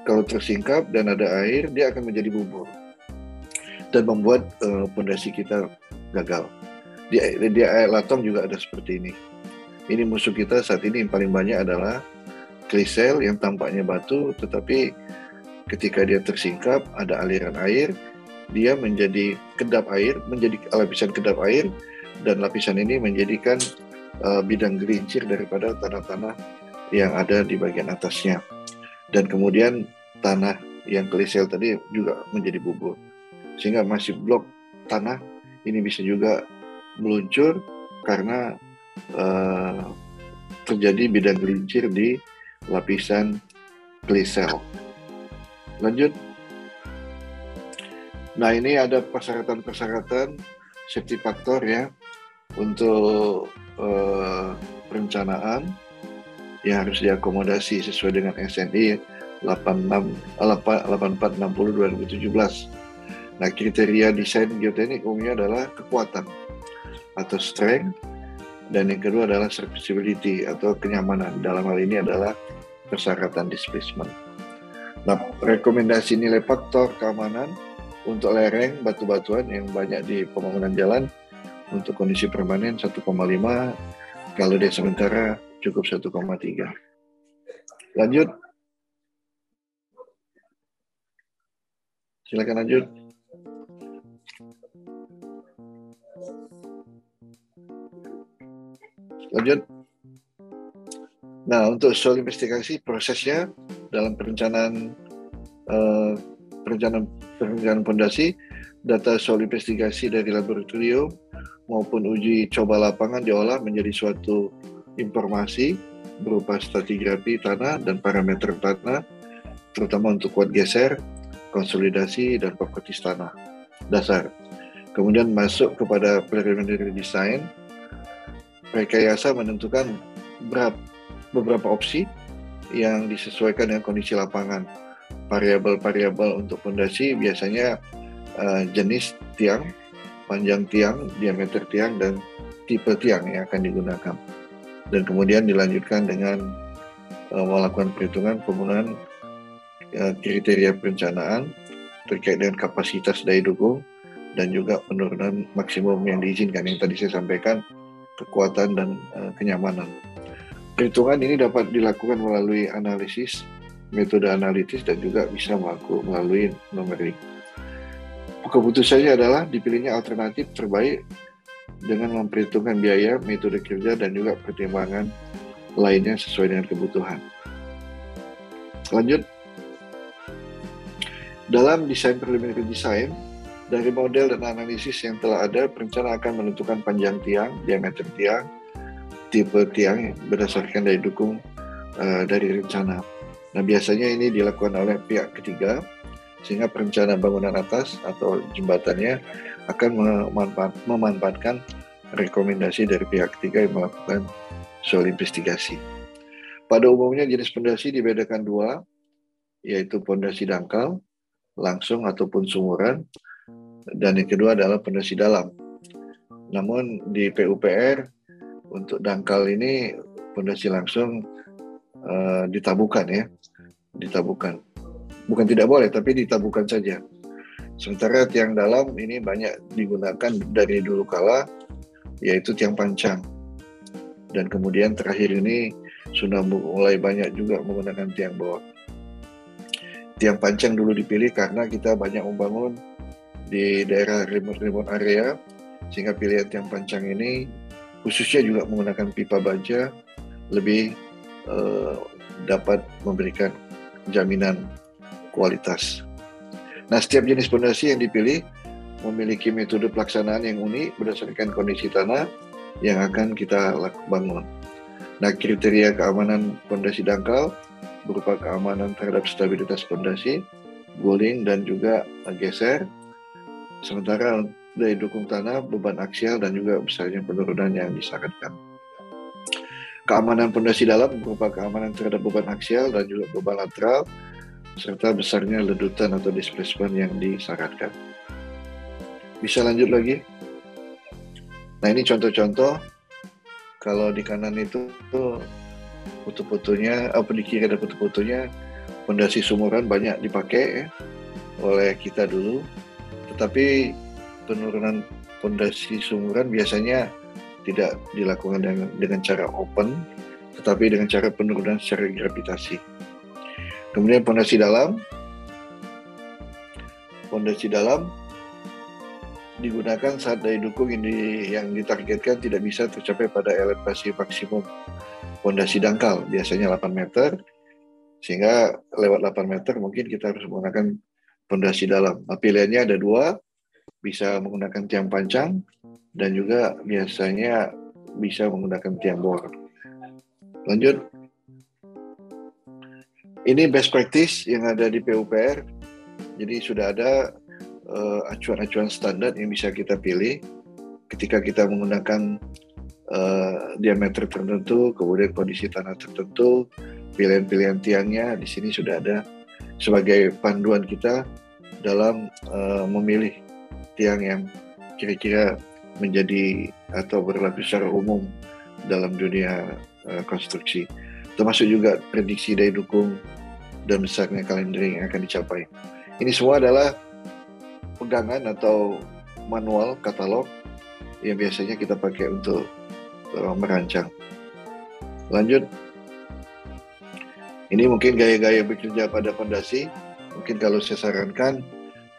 kalau tersingkap dan ada air, dia akan menjadi bubur dan membuat uh, pondasi kita gagal. Di, di air latom juga ada seperti ini. Ini musuh kita saat ini yang paling banyak adalah krisel yang tampaknya batu, tetapi ketika dia tersingkap ada aliran air, dia menjadi kedap air, menjadi lapisan kedap air, dan lapisan ini menjadikan uh, bidang gelincir daripada tanah-tanah yang ada di bagian atasnya. Dan kemudian tanah yang kelisel tadi juga menjadi bubur. Sehingga masih blok tanah ini bisa juga meluncur karena uh, terjadi bidang gelincir di lapisan klisel. Lanjut. Nah ini ada persyaratan-persyaratan safety factor ya untuk eh, perencanaan yang harus diakomodasi sesuai dengan SNI 86 8460 2017. Nah, kriteria desain geoteknik umumnya adalah kekuatan atau strength dan yang kedua adalah serviceability atau kenyamanan. Dalam hal ini adalah persyaratan displacement. Nah, rekomendasi nilai faktor keamanan untuk lereng batu-batuan yang banyak di pembangunan jalan untuk kondisi permanen 1,5 kalau dia sementara cukup 1,3 lanjut. Silakan lanjut. Lanjut. Nah untuk soal investigasi prosesnya dalam perencanaan uh, perencanaan perencanaan fondasi, data soal investigasi dari laboratorium maupun uji coba lapangan diolah menjadi suatu informasi berupa stratigrafi tanah dan parameter tanah, terutama untuk kuat geser, konsolidasi, dan properti tanah dasar. Kemudian masuk kepada preliminary design, rekayasa menentukan berapa, beberapa opsi yang disesuaikan dengan kondisi lapangan. Variabel-variabel untuk fondasi biasanya uh, jenis tiang, panjang tiang, diameter tiang, dan tipe tiang yang akan digunakan. Dan kemudian dilanjutkan dengan uh, melakukan perhitungan penggunaan uh, kriteria perencanaan terkait dengan kapasitas daya dukung dan juga penurunan maksimum yang diizinkan yang tadi saya sampaikan kekuatan dan uh, kenyamanan. Perhitungan ini dapat dilakukan melalui analisis, metode analitis dan juga bisa melalui numerik. Keputusannya adalah dipilihnya alternatif terbaik dengan memperhitungkan biaya, metode kerja, dan juga pertimbangan lainnya sesuai dengan kebutuhan. Lanjut, dalam desain preliminary design, dari model dan analisis yang telah ada, perencana akan menentukan panjang tiang, diameter tiang, tipe tiang berdasarkan daya dukung uh, dari rencana. Nah biasanya ini dilakukan oleh pihak ketiga sehingga perencana bangunan atas atau jembatannya akan memanfaat, memanfaatkan rekomendasi dari pihak ketiga yang melakukan soal investigasi. Pada umumnya jenis pondasi dibedakan dua, yaitu pondasi dangkal, langsung ataupun sumuran, dan yang kedua adalah pondasi dalam. Namun di PUPR untuk dangkal ini pondasi langsung uh, ditabukan ya, ditabukan. Bukan tidak boleh, tapi ditabukan saja. Sementara tiang dalam ini banyak digunakan dari dulu kala, yaitu tiang pancang. Dan kemudian terakhir ini sudah mulai banyak juga menggunakan tiang bawah. Tiang pancang dulu dipilih karena kita banyak membangun di daerah remote-remote area, sehingga pilihan tiang pancang ini khususnya juga menggunakan pipa baja lebih uh, dapat memberikan jaminan kualitas. Nah, setiap jenis pondasi yang dipilih memiliki metode pelaksanaan yang unik berdasarkan kondisi tanah yang akan kita bangun. Nah, kriteria keamanan pondasi dangkal berupa keamanan terhadap stabilitas pondasi, guling dan juga geser. Sementara dari dukung tanah, beban aksial, dan juga besarnya penurunan yang disarankan. Keamanan pondasi dalam berupa keamanan terhadap beban aksial dan juga beban lateral, serta besarnya ledutan atau displacement yang disarankan. Bisa lanjut lagi? Nah ini contoh-contoh, kalau di kanan itu foto-fotonya, apa di kiri ada foto-fotonya, pondasi sumuran banyak dipakai ya, oleh kita dulu, tetapi penurunan fondasi sumuran biasanya tidak dilakukan dengan, dengan cara open, tetapi dengan cara penurunan secara gravitasi. Kemudian fondasi dalam, fondasi dalam digunakan saat daya dukung ini yang ditargetkan tidak bisa tercapai pada elevasi maksimum fondasi dangkal, biasanya 8 meter, sehingga lewat 8 meter mungkin kita harus menggunakan fondasi dalam. Nah, pilihannya ada dua, bisa menggunakan tiang pancang dan juga biasanya bisa menggunakan tiang bor. Lanjut. Ini best practice yang ada di PUPR. Jadi sudah ada uh, acuan-acuan standar yang bisa kita pilih ketika kita menggunakan uh, diameter tertentu, kemudian kondisi tanah tertentu, pilihan-pilihan tiangnya di sini sudah ada sebagai panduan kita dalam uh, memilih tiang yang kira-kira menjadi atau berlaku secara umum dalam dunia uh, konstruksi. Termasuk juga prediksi daya dukung dan besarnya kalendering yang akan dicapai. Ini semua adalah pegangan atau manual katalog yang biasanya kita pakai untuk uh, merancang. Lanjut. Ini mungkin gaya-gaya bekerja pada fondasi. Mungkin kalau saya sarankan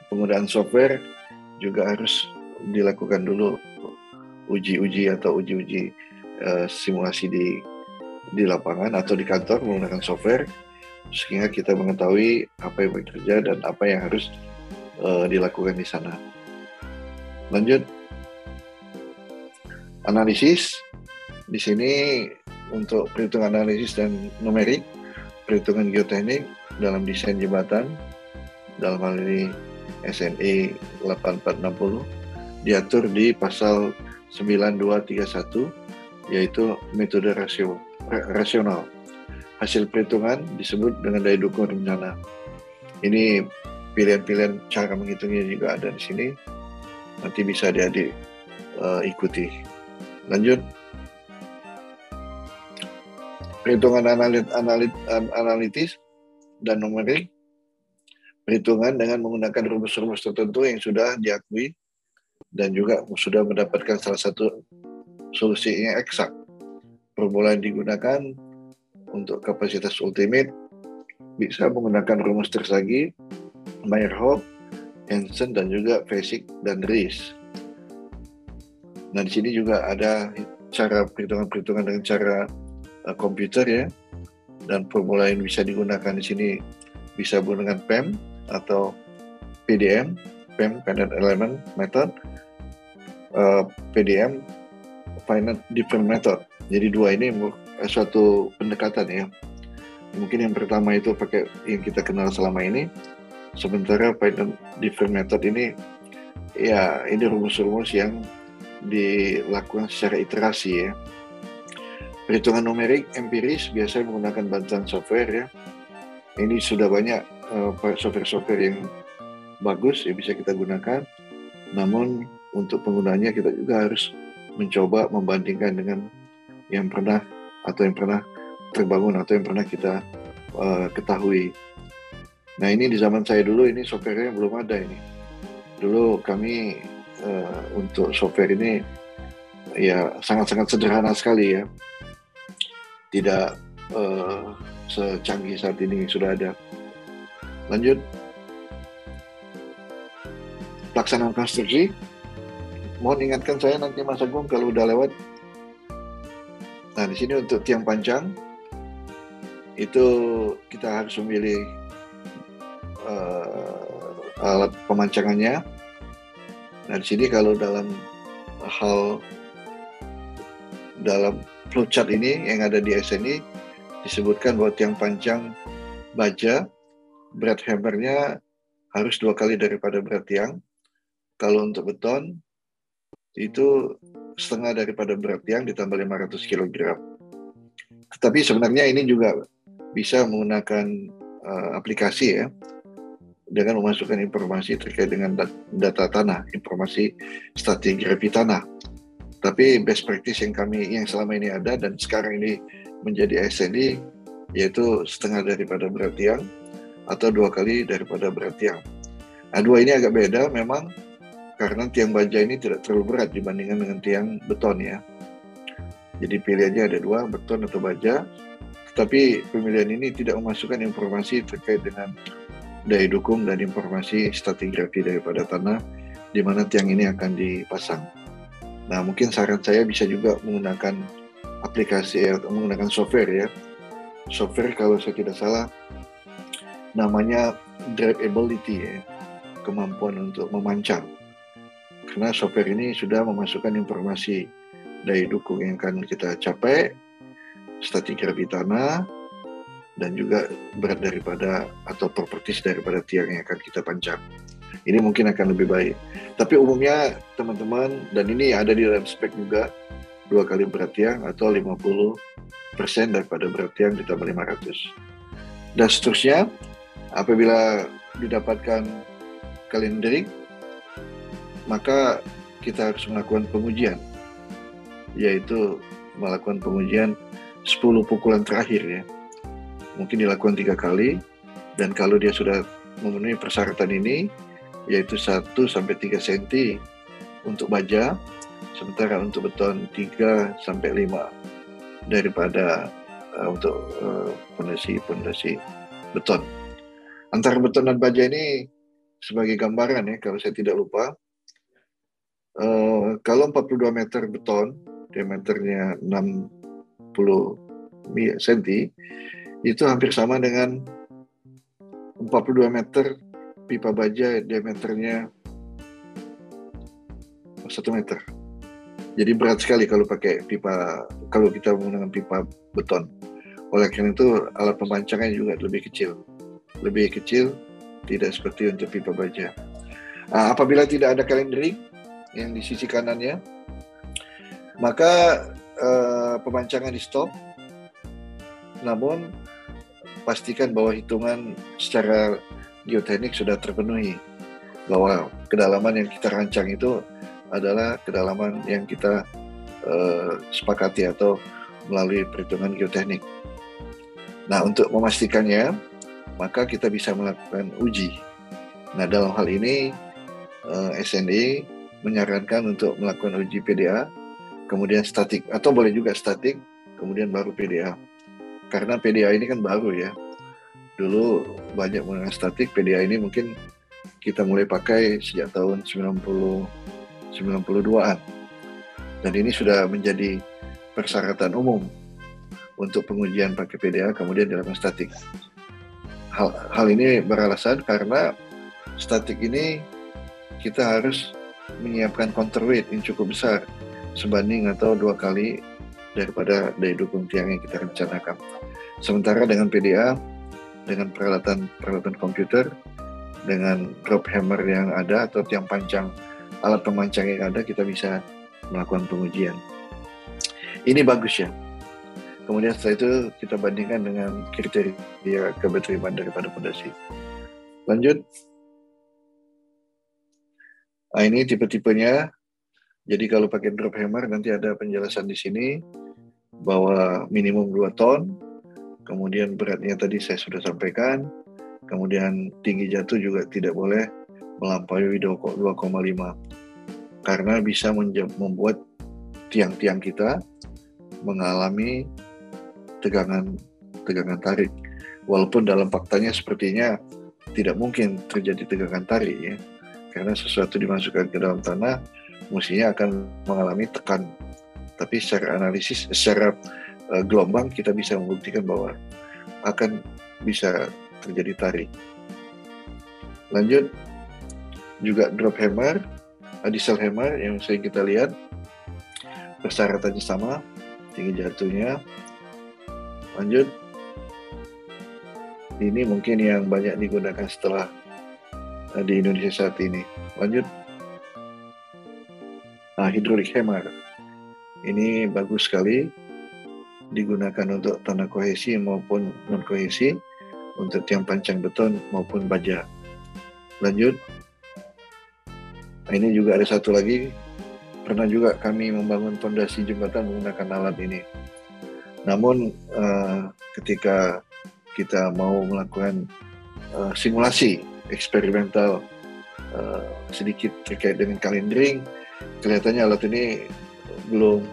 penggunaan software juga harus dilakukan dulu uji-uji atau uji-uji uh, simulasi di di lapangan atau di kantor menggunakan software. Sehingga kita mengetahui apa yang bekerja dan apa yang harus uh, dilakukan di sana. Lanjut, analisis. Di sini untuk perhitungan analisis dan numerik, perhitungan geoteknik dalam desain jembatan, dalam hal ini SNE 8460 diatur di pasal 9231 yaitu metode rasio, rasional. Hasil perhitungan disebut dengan daya dukung rencana. Ini pilihan-pilihan cara menghitungnya juga ada di sini. Nanti bisa diadik uh, ikuti. Lanjut. Perhitungan analit, analit, analitis dan numerik. Perhitungan dengan menggunakan rumus-rumus tertentu yang sudah diakui dan juga sudah mendapatkan salah satu solusi yang eksak. Permulaan digunakan untuk kapasitas ultimate bisa menggunakan rumus tersagi, Meyerhoff, Hansen dan juga Fesick dan Ries. Nah di sini juga ada cara perhitungan-perhitungan dengan cara uh, komputer ya, dan formula yang bisa digunakan di sini bisa menggunakan PEM atau PDM, PEM Finite Element Method, uh, PDM Finite Different Method. Jadi dua ini suatu pendekatan ya. Mungkin yang pertama itu pakai yang kita kenal selama ini, sementara Finite Different Method ini ya ini rumus-rumus yang dilakukan secara iterasi ya. Perhitungan numerik empiris biasanya menggunakan bantuan software ya. Ini sudah banyak software software-software yang bagus yang bisa kita gunakan. Namun untuk penggunanya kita juga harus mencoba membandingkan dengan yang pernah atau yang pernah terbangun atau yang pernah kita uh, ketahui. Nah ini di zaman saya dulu ini software-nya belum ada ini. Dulu kami uh, untuk software ini ya sangat-sangat sederhana sekali ya tidak uh, secanggih saat ini sudah ada lanjut pelaksanaan konstruksi mohon ingatkan saya nanti Mas Agung kalau udah lewat nah di sini untuk tiang panjang itu kita harus memilih uh, alat pemancangannya Nah di sini kalau dalam hal dalam flowchart ini yang ada di SNI disebutkan bahwa tiang panjang baja berat hammernya harus dua kali daripada berat tiang. Kalau untuk beton itu setengah daripada berat tiang ditambah 500 kg. Tetapi sebenarnya ini juga bisa menggunakan uh, aplikasi ya dengan memasukkan informasi terkait dengan data tanah, informasi stratigrafi tanah. Tapi best practice yang kami yang selama ini ada dan sekarang ini menjadi SNI yaitu setengah daripada berat tiang atau dua kali daripada berat tiang. Nah, dua ini agak beda memang karena tiang baja ini tidak terlalu berat dibandingkan dengan tiang beton ya. Jadi pilihannya ada dua, beton atau baja. Tetapi pemilihan ini tidak memasukkan informasi terkait dengan daya dukung dan informasi stratigrafi daripada tanah di mana tiang ini akan dipasang. Nah, mungkin saran saya bisa juga menggunakan aplikasi atau menggunakan software ya. Software kalau saya tidak salah namanya drivability ya, kemampuan untuk memancang. Karena software ini sudah memasukkan informasi daya dukung yang akan kita capai, stratigrafi tanah, dan juga berat daripada atau properties daripada tiang yang akan kita pancang. Ini mungkin akan lebih baik. Tapi umumnya teman-teman dan ini ada di dalam spek juga dua kali berat tiang atau 50 persen daripada berat tiang ditambah 500. Dan seterusnya apabila didapatkan kalendering maka kita harus melakukan pengujian yaitu melakukan pengujian 10 pukulan terakhir ya mungkin dilakukan tiga kali dan kalau dia sudah memenuhi persyaratan ini yaitu 1 sampai 3 cm untuk baja sementara untuk beton 3 sampai 5 daripada uh, untuk pondasi-pondasi uh, beton. Antara beton dan baja ini sebagai gambaran ya kalau saya tidak lupa uh, kalau 42 meter beton diameternya 60 cm itu hampir sama dengan 42 meter pipa baja diameternya 1 meter. Jadi berat sekali kalau pakai pipa kalau kita menggunakan pipa beton. Oleh karena itu alat pemancangan juga lebih kecil. Lebih kecil tidak seperti untuk pipa baja. Nah, apabila tidak ada kalendering yang di sisi kanannya, maka uh, pemancangan di stop. Namun pastikan bahwa hitungan secara geoteknik sudah terpenuhi bahwa kedalaman yang kita rancang itu adalah kedalaman yang kita uh, sepakati atau melalui perhitungan geoteknik. Nah, untuk memastikannya, maka kita bisa melakukan uji. Nah, dalam hal ini eh, SND menyarankan untuk melakukan uji PDA, kemudian statik atau boleh juga statik, kemudian baru PDA. Karena PDA ini kan baru ya. Dulu banyak menggunakan statik, PDA ini mungkin kita mulai pakai sejak tahun 90 92-an. Dan ini sudah menjadi persyaratan umum untuk pengujian pakai PDA kemudian dilakukan statik. Hal, hal ini beralasan karena statik ini kita harus menyiapkan counterweight yang cukup besar sebanding atau dua kali daripada daya dukung tiang yang kita rencanakan. Sementara dengan PDA, dengan peralatan peralatan komputer, dengan drop hammer yang ada atau tiang panjang alat pemancang yang ada kita bisa melakukan pengujian. Ini bagus ya. Kemudian setelah itu kita bandingkan dengan kriteria keberterimaan daripada fondasi. Lanjut. Nah ini tipe-tipenya. Jadi kalau pakai drop hammer nanti ada penjelasan di sini bahwa minimum 2 ton, kemudian beratnya tadi saya sudah sampaikan, kemudian tinggi jatuh juga tidak boleh melampaui 2,5 karena bisa membuat tiang-tiang kita mengalami tegangan tegangan tarik. Walaupun dalam faktanya sepertinya tidak mungkin terjadi tegangan tarik ya. Karena sesuatu dimasukkan ke dalam tanah mestinya akan mengalami tekan. Tapi secara analisis secara uh, gelombang kita bisa membuktikan bahwa akan bisa terjadi tarik. Lanjut juga drop hammer, diesel hammer yang sering kita lihat persyaratannya sama, tinggi jatuhnya, lanjut ini mungkin yang banyak digunakan setelah di Indonesia saat ini. Lanjut. Nah hidrolik hammer ini bagus sekali. Digunakan untuk tanah kohesi maupun non kohesi untuk tiang pancang beton maupun baja. Lanjut. Nah, ini juga ada satu lagi. Pernah juga kami membangun fondasi jembatan menggunakan alat ini. Namun uh, ketika kita mau melakukan uh, simulasi eksperimental uh, sedikit terkait dengan kalendering, kelihatannya alat ini belum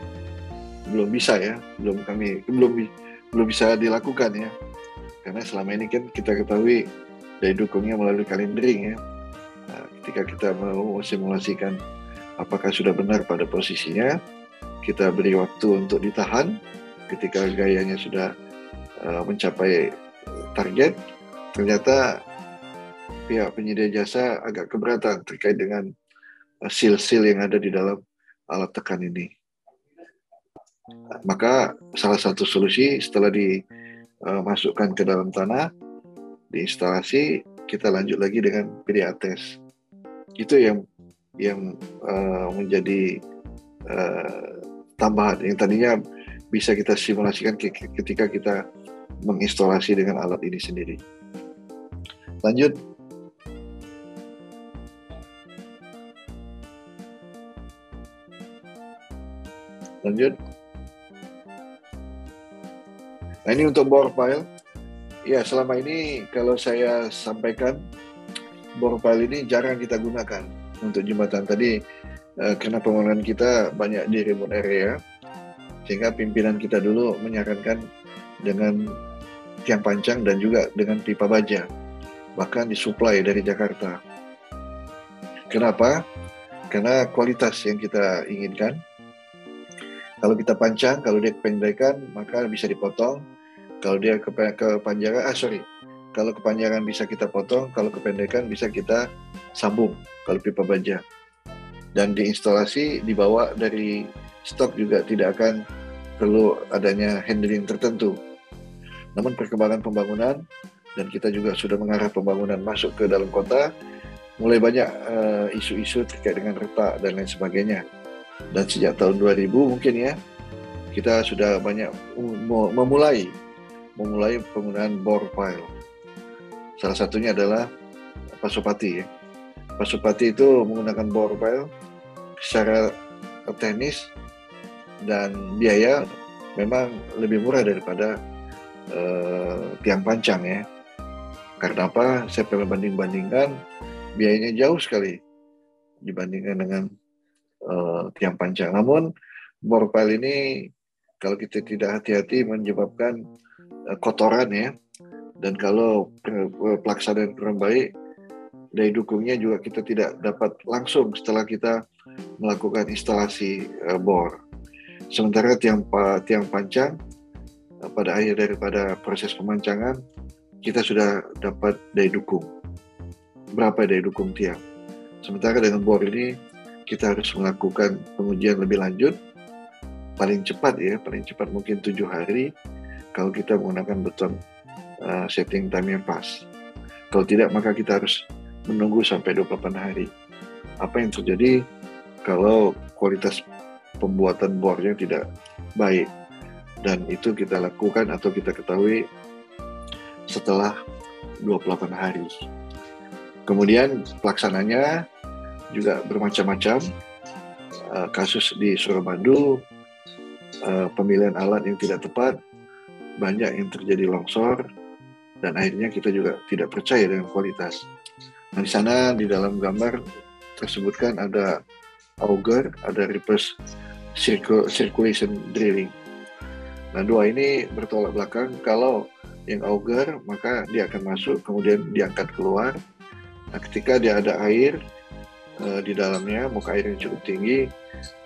belum bisa ya, belum kami belum belum bisa dilakukan ya. Karena selama ini kan kita ketahui dari dukungnya melalui kalendering ya. Nah, ketika kita mau simulasikan apakah sudah benar pada posisinya, kita beri waktu untuk ditahan ketika gayanya sudah uh, mencapai target, ternyata pihak penyedia jasa agak keberatan terkait dengan uh, seal-seal yang ada di dalam alat tekan ini. Maka salah satu solusi setelah dimasukkan uh, ke dalam tanah, diinstalasi, kita lanjut lagi dengan PDA test. Itu yang yang uh, menjadi uh, tambahan yang tadinya bisa kita simulasikan ketika kita menginstalasi dengan alat ini sendiri. Lanjut. Lanjut. Nah ini untuk bore pile. Ya selama ini kalau saya sampaikan bore pile ini jarang kita gunakan untuk jembatan tadi eh, karena pembangunan kita banyak di remote area sehingga pimpinan kita dulu menyarankan dengan tiang pancang dan juga dengan pipa baja bahkan disuplai dari Jakarta kenapa? karena kualitas yang kita inginkan kalau kita pancang, kalau dia kependekan maka bisa dipotong Kalau dia kepanjangan, ah sorry, kalau kepanjangan bisa kita potong, kalau kependekan bisa kita sambung kalau pipa baja. Dan diinstalasi dibawa dari stok juga tidak akan perlu adanya handling tertentu. Namun perkembangan pembangunan dan kita juga sudah mengarah pembangunan masuk ke dalam kota, mulai banyak uh, isu-isu terkait dengan retak dan lain sebagainya. Dan sejak tahun 2000 mungkin ya, kita sudah banyak memulai memulai penggunaan bore pile. Salah satunya adalah Pasupati ya. Pasupati itu menggunakan bore pile secara teknis dan biaya memang lebih murah daripada uh, tiang pancang ya. Karena apa? Saya pernah banding-bandingkan biayanya jauh sekali dibandingkan dengan uh, tiang pancang. Namun bore pile ini kalau kita tidak hati-hati menyebabkan uh, kotoran ya dan kalau pelaksanaan kurang baik daya dukungnya juga kita tidak dapat langsung setelah kita melakukan instalasi bor. Sementara tiang tiang pancang uh, pada akhir daripada proses pemancangan kita sudah dapat daya dukung. Berapa daya dukung tiang? Sementara dengan bor ini kita harus melakukan pengujian lebih lanjut paling cepat ya, paling cepat mungkin tujuh hari kalau kita menggunakan beton uh, setting time yang pas. Kalau tidak maka kita harus menunggu sampai 28 hari. Apa yang terjadi kalau kualitas pembuatan bornya tidak baik dan itu kita lakukan atau kita ketahui setelah 28 hari. Kemudian pelaksananya juga bermacam-macam. Uh, kasus di Suramadu uh, pemilihan alat yang tidak tepat, banyak yang terjadi longsor, dan akhirnya kita juga tidak percaya dengan kualitas. Nah, di sana di dalam gambar tersebutkan ada auger, ada reverse circulation drilling. Nah, dua ini bertolak belakang. Kalau yang auger, maka dia akan masuk, kemudian diangkat keluar. Nah, ketika dia ada air uh, di dalamnya, muka air yang cukup tinggi,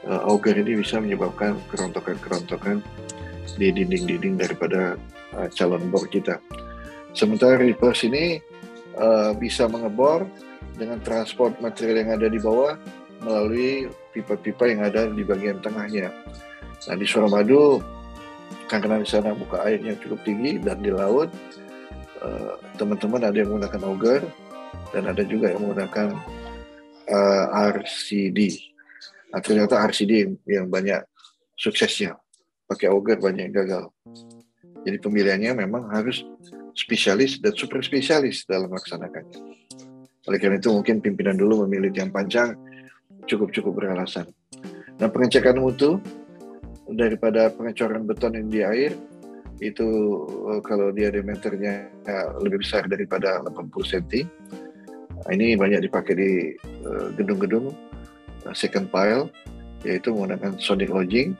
uh, auger ini bisa menyebabkan kerontokan-kerontokan di dinding-dinding daripada uh, calon bor kita. Sementara reverse ini uh, bisa mengebor dengan transport material yang ada di bawah melalui pipa-pipa yang ada di bagian tengahnya. Nah di Suramadu karena di sana buka airnya cukup tinggi dan di laut teman-teman uh, ada yang menggunakan auger dan ada juga yang menggunakan uh, RCD Nah, ternyata RCD yang banyak suksesnya. Pakai auger banyak yang gagal. Jadi pemilihannya memang harus spesialis dan super spesialis dalam melaksanakannya. Oleh karena itu mungkin pimpinan dulu memilih yang panjang cukup-cukup beralasan. Nah pengecekan mutu daripada pengecoran beton yang di air itu eh, kalau dia diameternya lebih besar daripada 80 cm. Ini banyak dipakai di eh, gedung-gedung second pile yaitu menggunakan sonic lodging.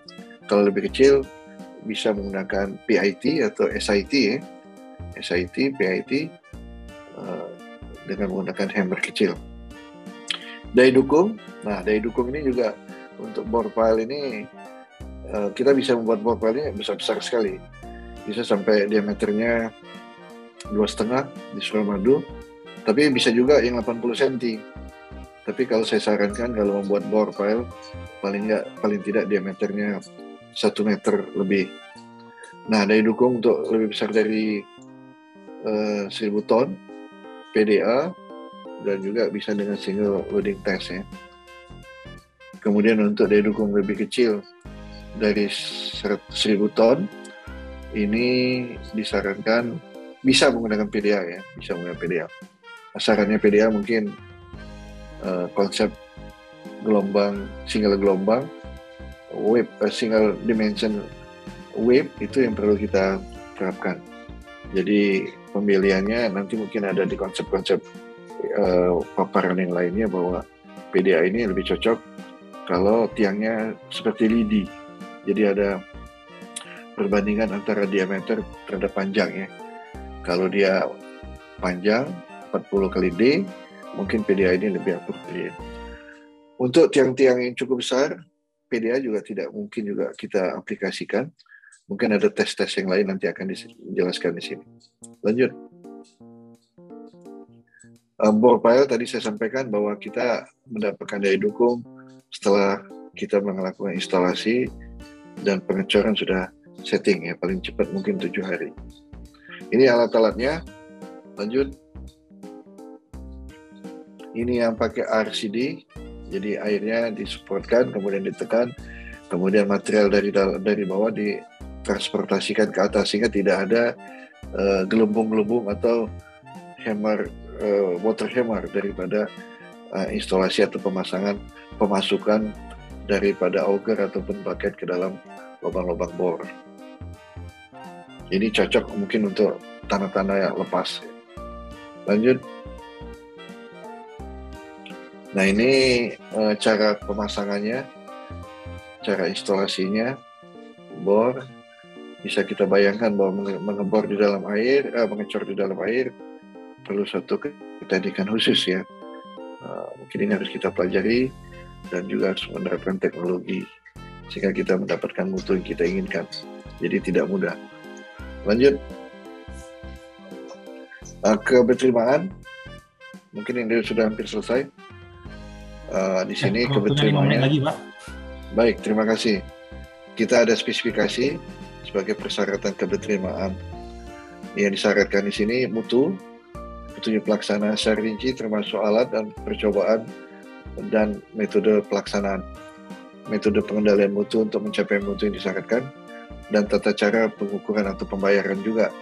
Kalau lebih kecil bisa menggunakan PIT atau SIT ya. SIT, PIT uh, dengan menggunakan hammer kecil. Daya dukung, nah daya dukung ini juga untuk bore pile ini uh, kita bisa membuat bore pile ini besar-besar sekali. Bisa sampai diameternya dua setengah di Suramadu, tapi bisa juga yang 80 cm tapi kalau saya sarankan kalau membuat bore pile paling nggak paling tidak diameternya satu meter lebih. Nah, daya dukung untuk lebih besar dari uh, 1000 ton PDA dan juga bisa dengan single loading test ya. Kemudian untuk daya dukung lebih kecil dari 1000 ton ini disarankan bisa menggunakan PDA ya, bisa menggunakan PDA. Sarannya PDA mungkin uh, konsep gelombang single gelombang wave uh, single dimension wave itu yang perlu kita terapkan. Jadi pemilihannya nanti mungkin ada di konsep-konsep uh, paparan yang lainnya bahwa PDA ini lebih cocok kalau tiangnya seperti lidi. Jadi ada perbandingan antara diameter terhadap panjang ya. Kalau dia panjang 40 kali D, mungkin PDA ini lebih appropriate. Untuk tiang-tiang yang cukup besar, PDA juga tidak mungkin juga kita aplikasikan Mungkin ada tes-tes yang lain nanti akan dijelaskan di sini. Lanjut. Um, bor pile tadi saya sampaikan bahwa kita mendapatkan daya dukung setelah kita melakukan instalasi dan pengecoran sudah setting ya paling cepat mungkin tujuh hari. Ini alat-alatnya. Lanjut. Ini yang pakai RCD, jadi airnya disupportkan, kemudian ditekan, kemudian material dari dari bawah ditransportasikan ke atas sehingga tidak ada uh, gelembung-gelembung atau hammer uh, water hammer daripada uh, instalasi atau pemasangan pemasukan daripada auger ataupun bucket ke dalam lubang-lubang bor. Ini cocok mungkin untuk tanah-tanah yang lepas. Lanjut. Nah ini uh, cara pemasangannya, cara instalasinya, bor bisa kita bayangkan bahwa mengebor di dalam air, uh, mengecor di dalam air perlu satu keteknikan khusus ya. Uh, mungkin ini harus kita pelajari dan juga harus menerapkan teknologi sehingga kita mendapatkan mutu yang kita inginkan. Jadi tidak mudah. Lanjut. Uh, keberterimaan, mungkin ini sudah hampir selesai. Uh, di sini ya, keberterimaannya. Lagi, Pak. Baik, terima kasih. Kita ada spesifikasi sebagai persyaratan keberterimaan. Yang disyaratkan di sini mutu, petunjuk pelaksana secara rinci termasuk alat dan percobaan dan metode pelaksanaan. Metode pengendalian mutu untuk mencapai mutu yang disyaratkan dan tata cara pengukuran atau pembayaran juga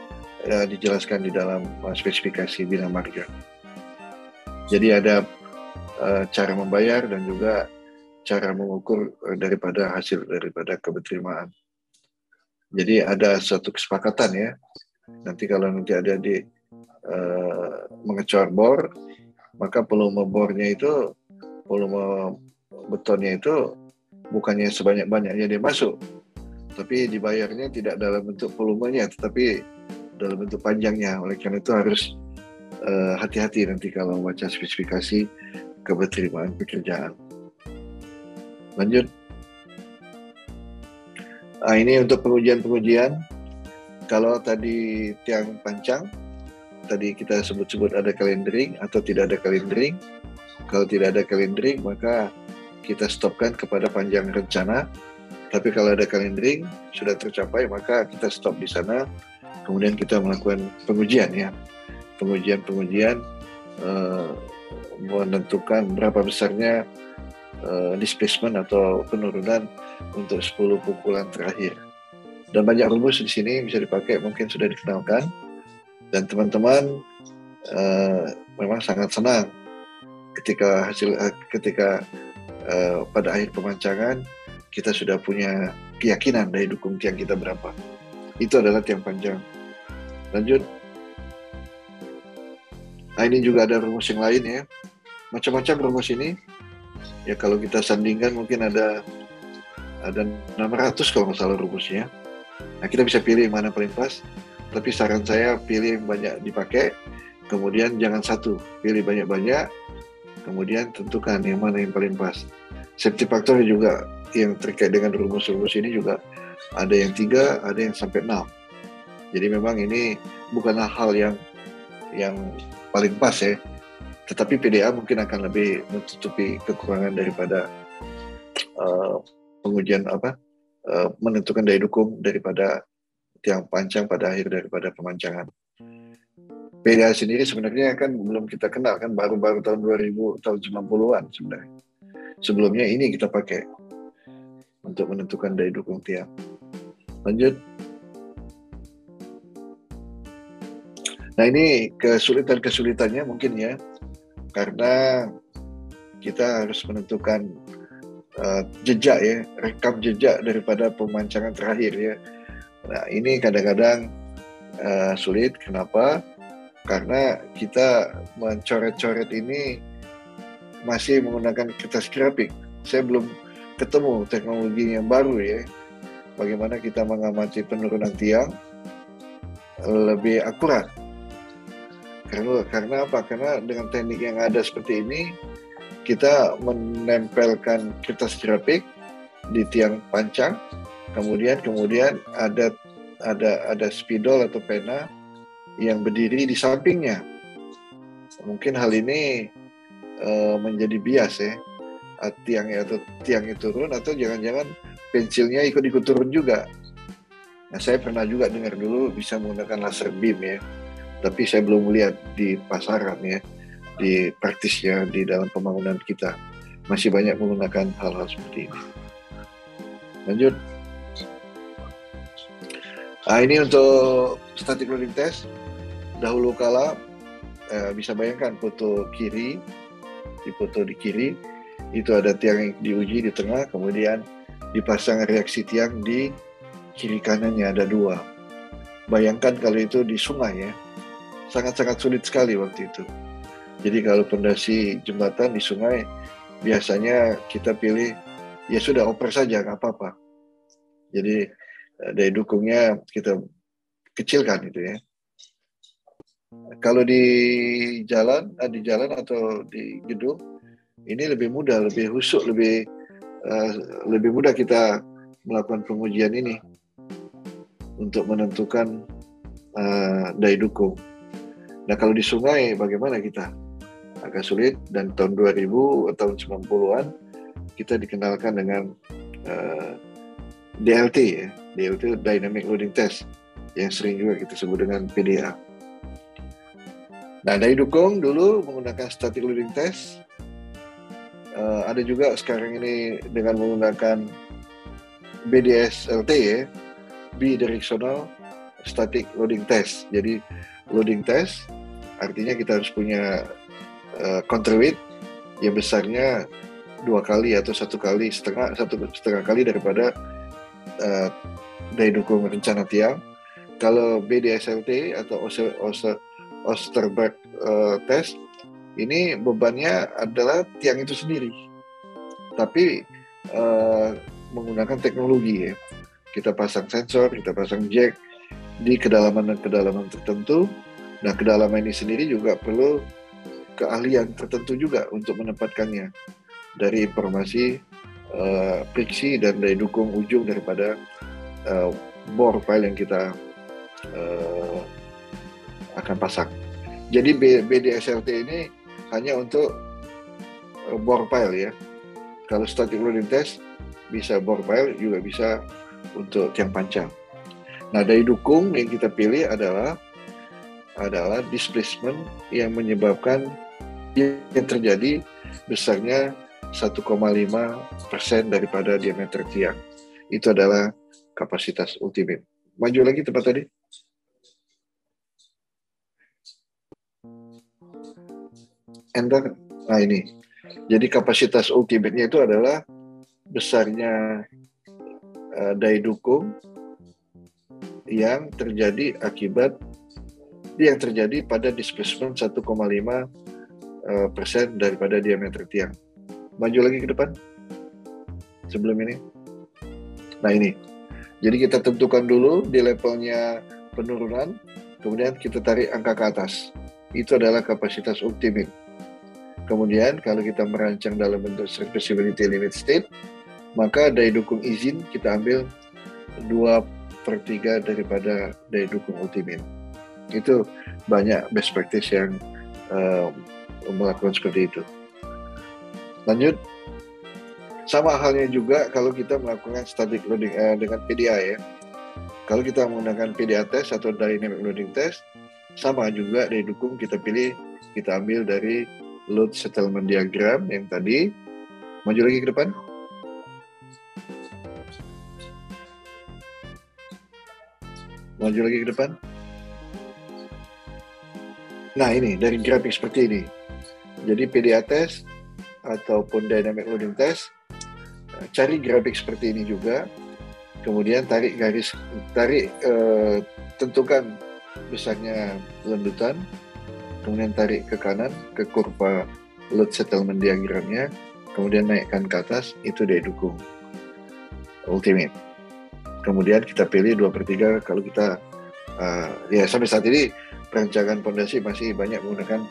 ya, dijelaskan di dalam spesifikasi bina marga. Jadi ada Eh, cara membayar dan juga cara mengukur eh, daripada hasil daripada keberterimaan. Jadi ada suatu kesepakatan ya. Nanti kalau nanti ada di uh, mengecor bor, maka volume bornya itu volume betonnya itu bukannya sebanyak-banyaknya dia masuk, tapi dibayarnya tidak dalam bentuk volumenya, tetapi dalam bentuk panjangnya. Oleh karena itu harus hati-hati uh, nanti kalau membaca spesifikasi keberterimaan pekerjaan. Lanjut. Nah, ini untuk pengujian-pengujian. Kalau tadi tiang pancang, tadi kita sebut-sebut ada kalendering atau tidak ada kalendering. Kalau tidak ada kalendering, maka kita stopkan kepada panjang rencana. Tapi kalau ada kalendering sudah tercapai, maka kita stop di sana. Kemudian kita melakukan pengujian ya, pengujian-pengujian uh, menentukan berapa besarnya uh, displacement atau penurunan untuk 10 pukulan terakhir. Dan banyak rumus di sini bisa dipakai, mungkin sudah dikenalkan. Dan teman-teman uh, memang sangat senang ketika hasil uh, ketika uh, pada akhir pemancangan kita sudah punya keyakinan dari dukung tiang kita berapa. Itu adalah tiang panjang. Lanjut. Nah ini juga ada rumus yang lain ya macam-macam rumus ini. Ya kalau kita sandingkan mungkin ada ada 600 kalau nggak salah rumusnya. Nah kita bisa pilih mana paling pas. Tapi saran saya pilih yang banyak dipakai. Kemudian jangan satu pilih banyak-banyak. Kemudian tentukan yang mana yang paling pas. Safety factor juga yang terkait dengan rumus-rumus ini juga ada yang tiga ada yang sampai enam. Jadi memang ini bukanlah hal yang yang paling pas ya tetapi PDA mungkin akan lebih menutupi kekurangan daripada uh, pengujian apa uh, menentukan daya dukung daripada tiang pancang pada akhir daripada pemancangan. PDA sendiri sebenarnya kan belum kita kenal kan baru-baru tahun 2000 tahun 90-an sebenarnya. Sebelumnya ini kita pakai untuk menentukan daya dukung tiang. Lanjut. Nah ini kesulitan-kesulitannya mungkin ya karena kita harus menentukan uh, jejak ya, rekam jejak daripada pemancangan terakhir ya. Nah ini kadang-kadang uh, sulit. Kenapa? Karena kita mencoret-coret ini masih menggunakan kertas grafik. Saya belum ketemu teknologi yang baru ya. Bagaimana kita mengamati penurunan tiang lebih akurat karena karena apa? Karena dengan teknik yang ada seperti ini kita menempelkan kertas grafik di tiang pancang kemudian kemudian ada ada ada spidol atau pena yang berdiri di sampingnya. Mungkin hal ini uh, menjadi bias ya, tiangnya atau tiangnya turun atau jangan-jangan pensilnya ikut-ikut turun juga. Nah, saya pernah juga dengar dulu bisa menggunakan laser beam ya, tapi saya belum melihat di pasaran ya, di praktisnya di dalam pembangunan kita masih banyak menggunakan hal-hal seperti ini. Lanjut. Nah, ini untuk static loading test. Dahulu kala eh, bisa bayangkan foto kiri, di foto di kiri itu ada tiang yang diuji di tengah, kemudian dipasang reaksi tiang di kiri kanannya ada dua. Bayangkan kalau itu di sungai ya, sangat-sangat sulit sekali waktu itu. Jadi kalau pondasi jembatan di sungai, biasanya kita pilih ya sudah oper saja nggak apa-apa. Jadi eh, daya dukungnya kita kecilkan itu ya. Kalau di jalan, eh, di jalan atau di gedung ini lebih mudah, lebih husuk, lebih uh, lebih mudah kita melakukan pengujian ini untuk menentukan daya dukung. Nah kalau di sungai bagaimana kita? Agak sulit dan tahun 2000 atau tahun 90-an kita dikenalkan dengan uh, DLT ya, DLT Dynamic Loading Test yang sering juga kita sebut dengan PDA. Nah daya dukung dulu menggunakan Static Loading Test, uh, ada juga sekarang ini dengan menggunakan BDSLT ya, bidirectional static loading test. Jadi loading test artinya kita harus punya uh, counterweight yang besarnya dua kali atau satu kali setengah satu setengah kali daripada uh, daya dukung rencana tiang. Kalau BDSLT atau Osterberg uh, test ini bebannya adalah tiang itu sendiri, tapi uh, menggunakan teknologi ya kita pasang sensor, kita pasang jack di kedalaman dan kedalaman tertentu. Nah, kedalaman ini sendiri juga perlu keahlian tertentu juga untuk menempatkannya dari informasi uh, dan dari dukung ujung daripada uh, bore file yang kita uh, akan pasang. Jadi BDSLT ini hanya untuk uh, bore file ya. Kalau static loading test bisa bore file juga bisa untuk tiang panjang. Nah, dari dukung yang kita pilih adalah adalah displacement yang menyebabkan yang terjadi besarnya 1,5 persen daripada diameter tiang. Itu adalah kapasitas ultimate. Maju lagi tempat tadi. Enter. Nah ini. Jadi kapasitas ultimate-nya itu adalah besarnya uh, daya dukung yang terjadi akibat yang terjadi pada displacement 1,5 uh, persen daripada diameter tiang. Maju lagi ke depan sebelum ini. Nah ini, jadi kita tentukan dulu di levelnya penurunan, kemudian kita tarik angka ke atas. Itu adalah kapasitas ultimate. Kemudian kalau kita merancang dalam bentuk serviceability limit state, maka daya dukung izin kita ambil 2 per 3 daripada daya dukung ultimate. Itu banyak best practice yang uh, melakukan seperti itu. Lanjut, sama halnya juga kalau kita melakukan static loading uh, dengan PDA ya. Kalau kita menggunakan PDA test atau dynamic loading test, sama juga daya dukung kita pilih, kita ambil dari load settlement diagram yang tadi. Maju lagi ke depan. Maju lagi ke depan. Nah ini dari grafik seperti ini. Jadi PDA test ataupun dynamic loading test eh, cari grafik seperti ini juga. Kemudian tarik garis tarik eh, tentukan besarnya lendutan. Kemudian tarik ke kanan ke kurva load settlement diagramnya. Kemudian naikkan ke atas itu dia dukung ultimate kemudian kita pilih dua per tiga kalau kita uh, ya sampai saat ini perancangan pondasi masih banyak menggunakan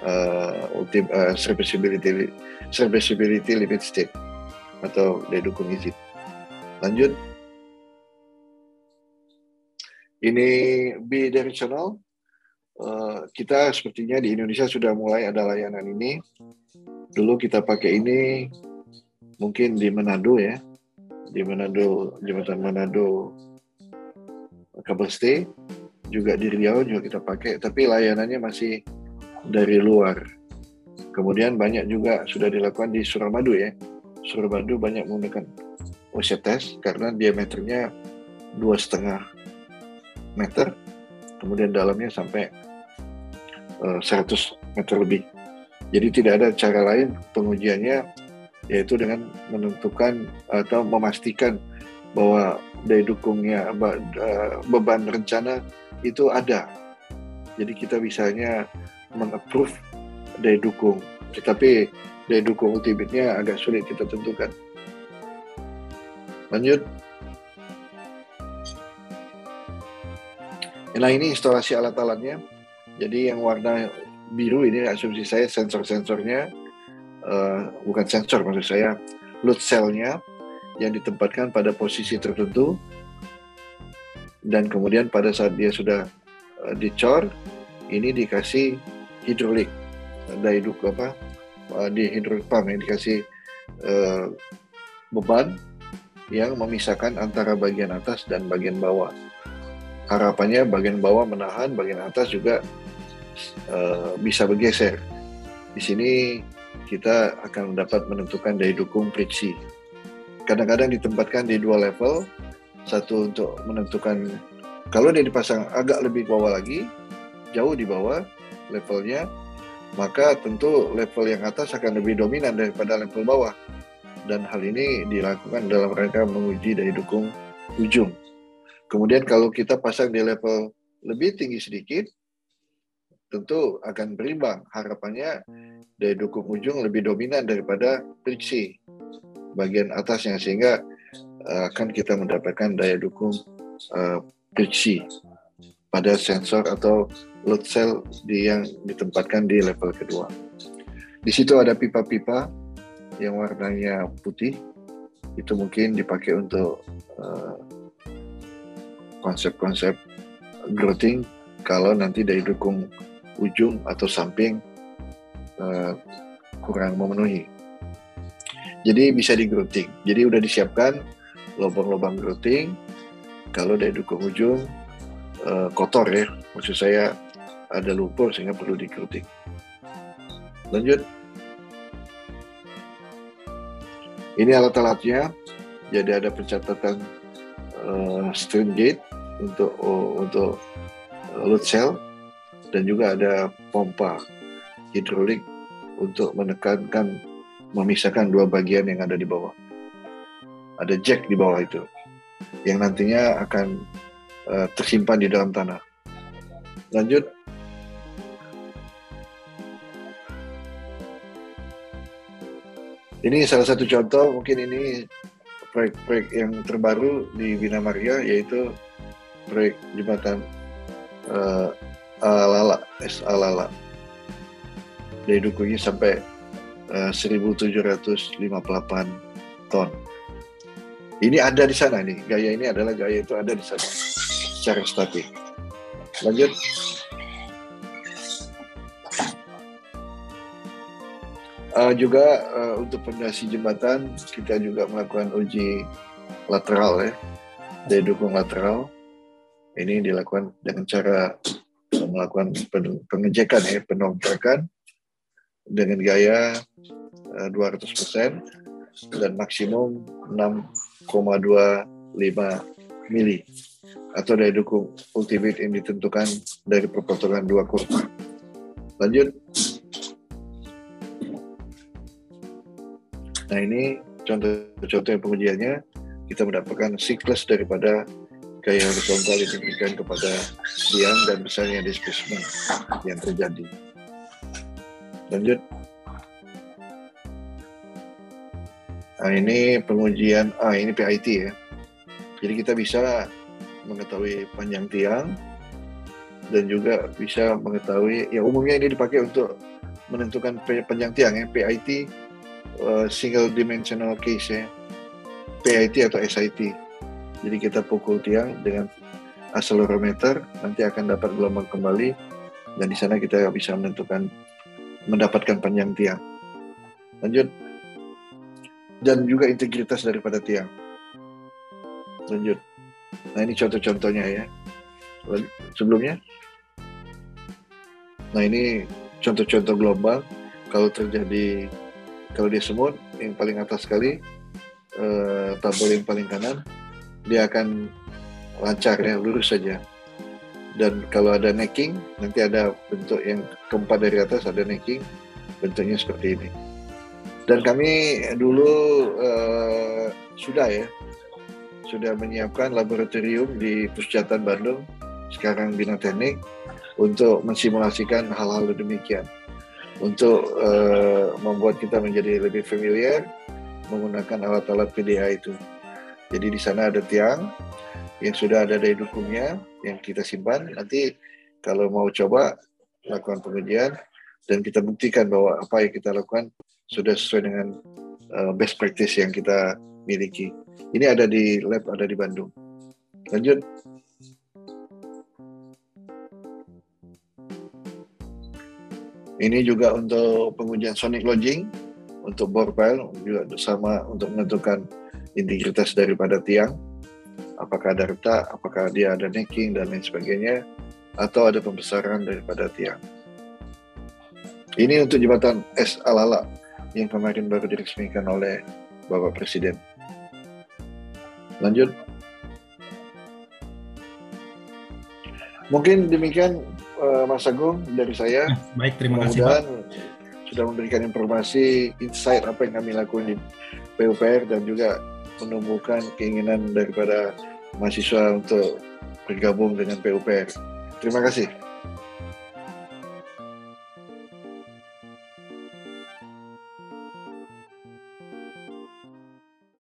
uh, ultim, uh, serviceability serviceability limit state atau daya dukung izin. Lanjut. Ini bidirectional. Uh, kita sepertinya di Indonesia sudah mulai ada layanan ini. Dulu kita pakai ini mungkin di Manado ya, di Manado jembatan Manado kabel stay juga di Riau juga kita pakai, tapi layanannya masih dari luar. Kemudian banyak juga sudah dilakukan di Suramadu ya. Suramadu banyak menggunakan OCTS karena diameternya dua setengah meter, kemudian dalamnya sampai uh, eh, 100 meter lebih. Jadi tidak ada cara lain pengujiannya yaitu dengan menentukan atau memastikan bahwa daya dukungnya eh, beban rencana itu ada. Jadi kita bisanya mengapprove daya dukung. Tetapi daya dukung ultimate-nya agak sulit kita tentukan. Lanjut. Nah ini instalasi alat-alatnya. Jadi yang warna biru ini asumsi saya sensor-sensornya uh, bukan sensor maksud saya load cell-nya yang ditempatkan pada posisi tertentu dan kemudian pada saat dia sudah uh, dicor ini dikasih hidrolik dukung apa uh, di hidrolik pump yang dikasih uh, beban yang memisahkan antara bagian atas dan bagian bawah. Harapannya bagian bawah menahan, bagian atas juga uh, bisa bergeser. Di sini kita akan dapat menentukan daya dukung friksi. Kadang-kadang ditempatkan di dua level, satu untuk menentukan kalau dia dipasang agak lebih bawah lagi, jauh di bawah levelnya, maka tentu level yang atas akan lebih dominan daripada level bawah. Dan hal ini dilakukan dalam rangka menguji daya dukung ujung. Kemudian kalau kita pasang di level lebih tinggi sedikit, tentu akan berimbang. Harapannya daya dukung ujung lebih dominan daripada friksi bagian atasnya sehingga uh, akan kita mendapatkan daya dukung uh, pada sensor atau load cell di yang ditempatkan di level kedua. Di situ ada pipa-pipa yang warnanya putih. Itu mungkin dipakai untuk uh, konsep-konsep growing kalau nanti dari dukung ujung atau samping uh, kurang memenuhi. Jadi bisa di growing. Jadi udah disiapkan lubang-lubang growing. Kalau dari dukung ujung uh, kotor ya, maksud saya ada lumpur sehingga perlu dikritik. Lanjut. Ini alat-alatnya. Jadi ada pencatatan uh, string gate untuk uh, untuk load cell dan juga ada pompa hidrolik untuk menekankan memisahkan dua bagian yang ada di bawah. Ada jack di bawah itu yang nantinya akan uh, tersimpan di dalam tanah. Lanjut. Ini salah satu contoh, mungkin ini proyek-proyek yang terbaru di Bina Marga, yaitu proyek jembatan uh, Alala, S Alala. Dari dukungnya sampai uh, 1758 ton. Ini ada di sana nih, gaya ini adalah gaya itu ada di sana secara statik. Lanjut. Uh, juga uh, untuk fondasi jembatan kita juga melakukan uji lateral ya dari dukung lateral ini dilakukan dengan cara melakukan pengecekan ya penongkrakan dengan gaya uh, 200% dan maksimum 6,25 mili atau daya dukung ultimate yang ditentukan dari perpotongan dua kurva. Lanjut. Nah ini contoh-contoh pengujiannya kita mendapatkan siklus daripada gaya horizontal yang diberikan kepada siang dan besarnya displacement yang terjadi. Lanjut. Nah ini pengujian, ah ini PIT ya. Jadi kita bisa mengetahui panjang tiang dan juga bisa mengetahui, ya umumnya ini dipakai untuk menentukan panjang tiang ya, PIT uh, single dimensional case ya PIT atau SIT jadi kita pukul tiang dengan accelerometer nanti akan dapat gelombang kembali dan di sana kita bisa menentukan mendapatkan panjang tiang. Lanjut. Dan juga integritas daripada tiang. Lanjut. Nah ini contoh-contohnya ya. Sebelumnya. Nah ini contoh-contoh gelombang. Kalau terjadi, kalau dia semut, yang paling atas sekali, eh, tabel yang paling kanan, dia akan lancar ya, lurus saja. Dan kalau ada necking, nanti ada bentuk yang keempat dari atas ada necking, bentuknya seperti ini. Dan kami dulu eh, sudah ya sudah menyiapkan laboratorium di Pusjatan Bandung, sekarang Bina Teknik, untuk mensimulasikan hal-hal demikian. Untuk uh, membuat kita menjadi lebih familiar menggunakan alat-alat PDA itu. Jadi di sana ada tiang yang sudah ada dari dukungnya yang kita simpan. Nanti kalau mau coba lakukan pengujian dan kita buktikan bahwa apa yang kita lakukan sudah sesuai dengan uh, best practice yang kita miliki. Ini ada di lab ada di Bandung. Lanjut. Ini juga untuk pengujian sonic lodging, untuk bore pile juga sama untuk menentukan integritas daripada tiang, apakah ada retak, apakah dia ada necking dan lain sebagainya, atau ada pembesaran daripada tiang. Ini untuk jembatan S Alala yang kemarin baru diresmikan oleh Bapak Presiden. Lanjut. Mungkin demikian uh, Mas Agung dari saya. Eh, baik, terima kasih Pak. Sudah memberikan informasi, insight apa yang kami lakukan di PUPR dan juga menumbuhkan keinginan daripada mahasiswa untuk bergabung dengan PUPR. Terima kasih.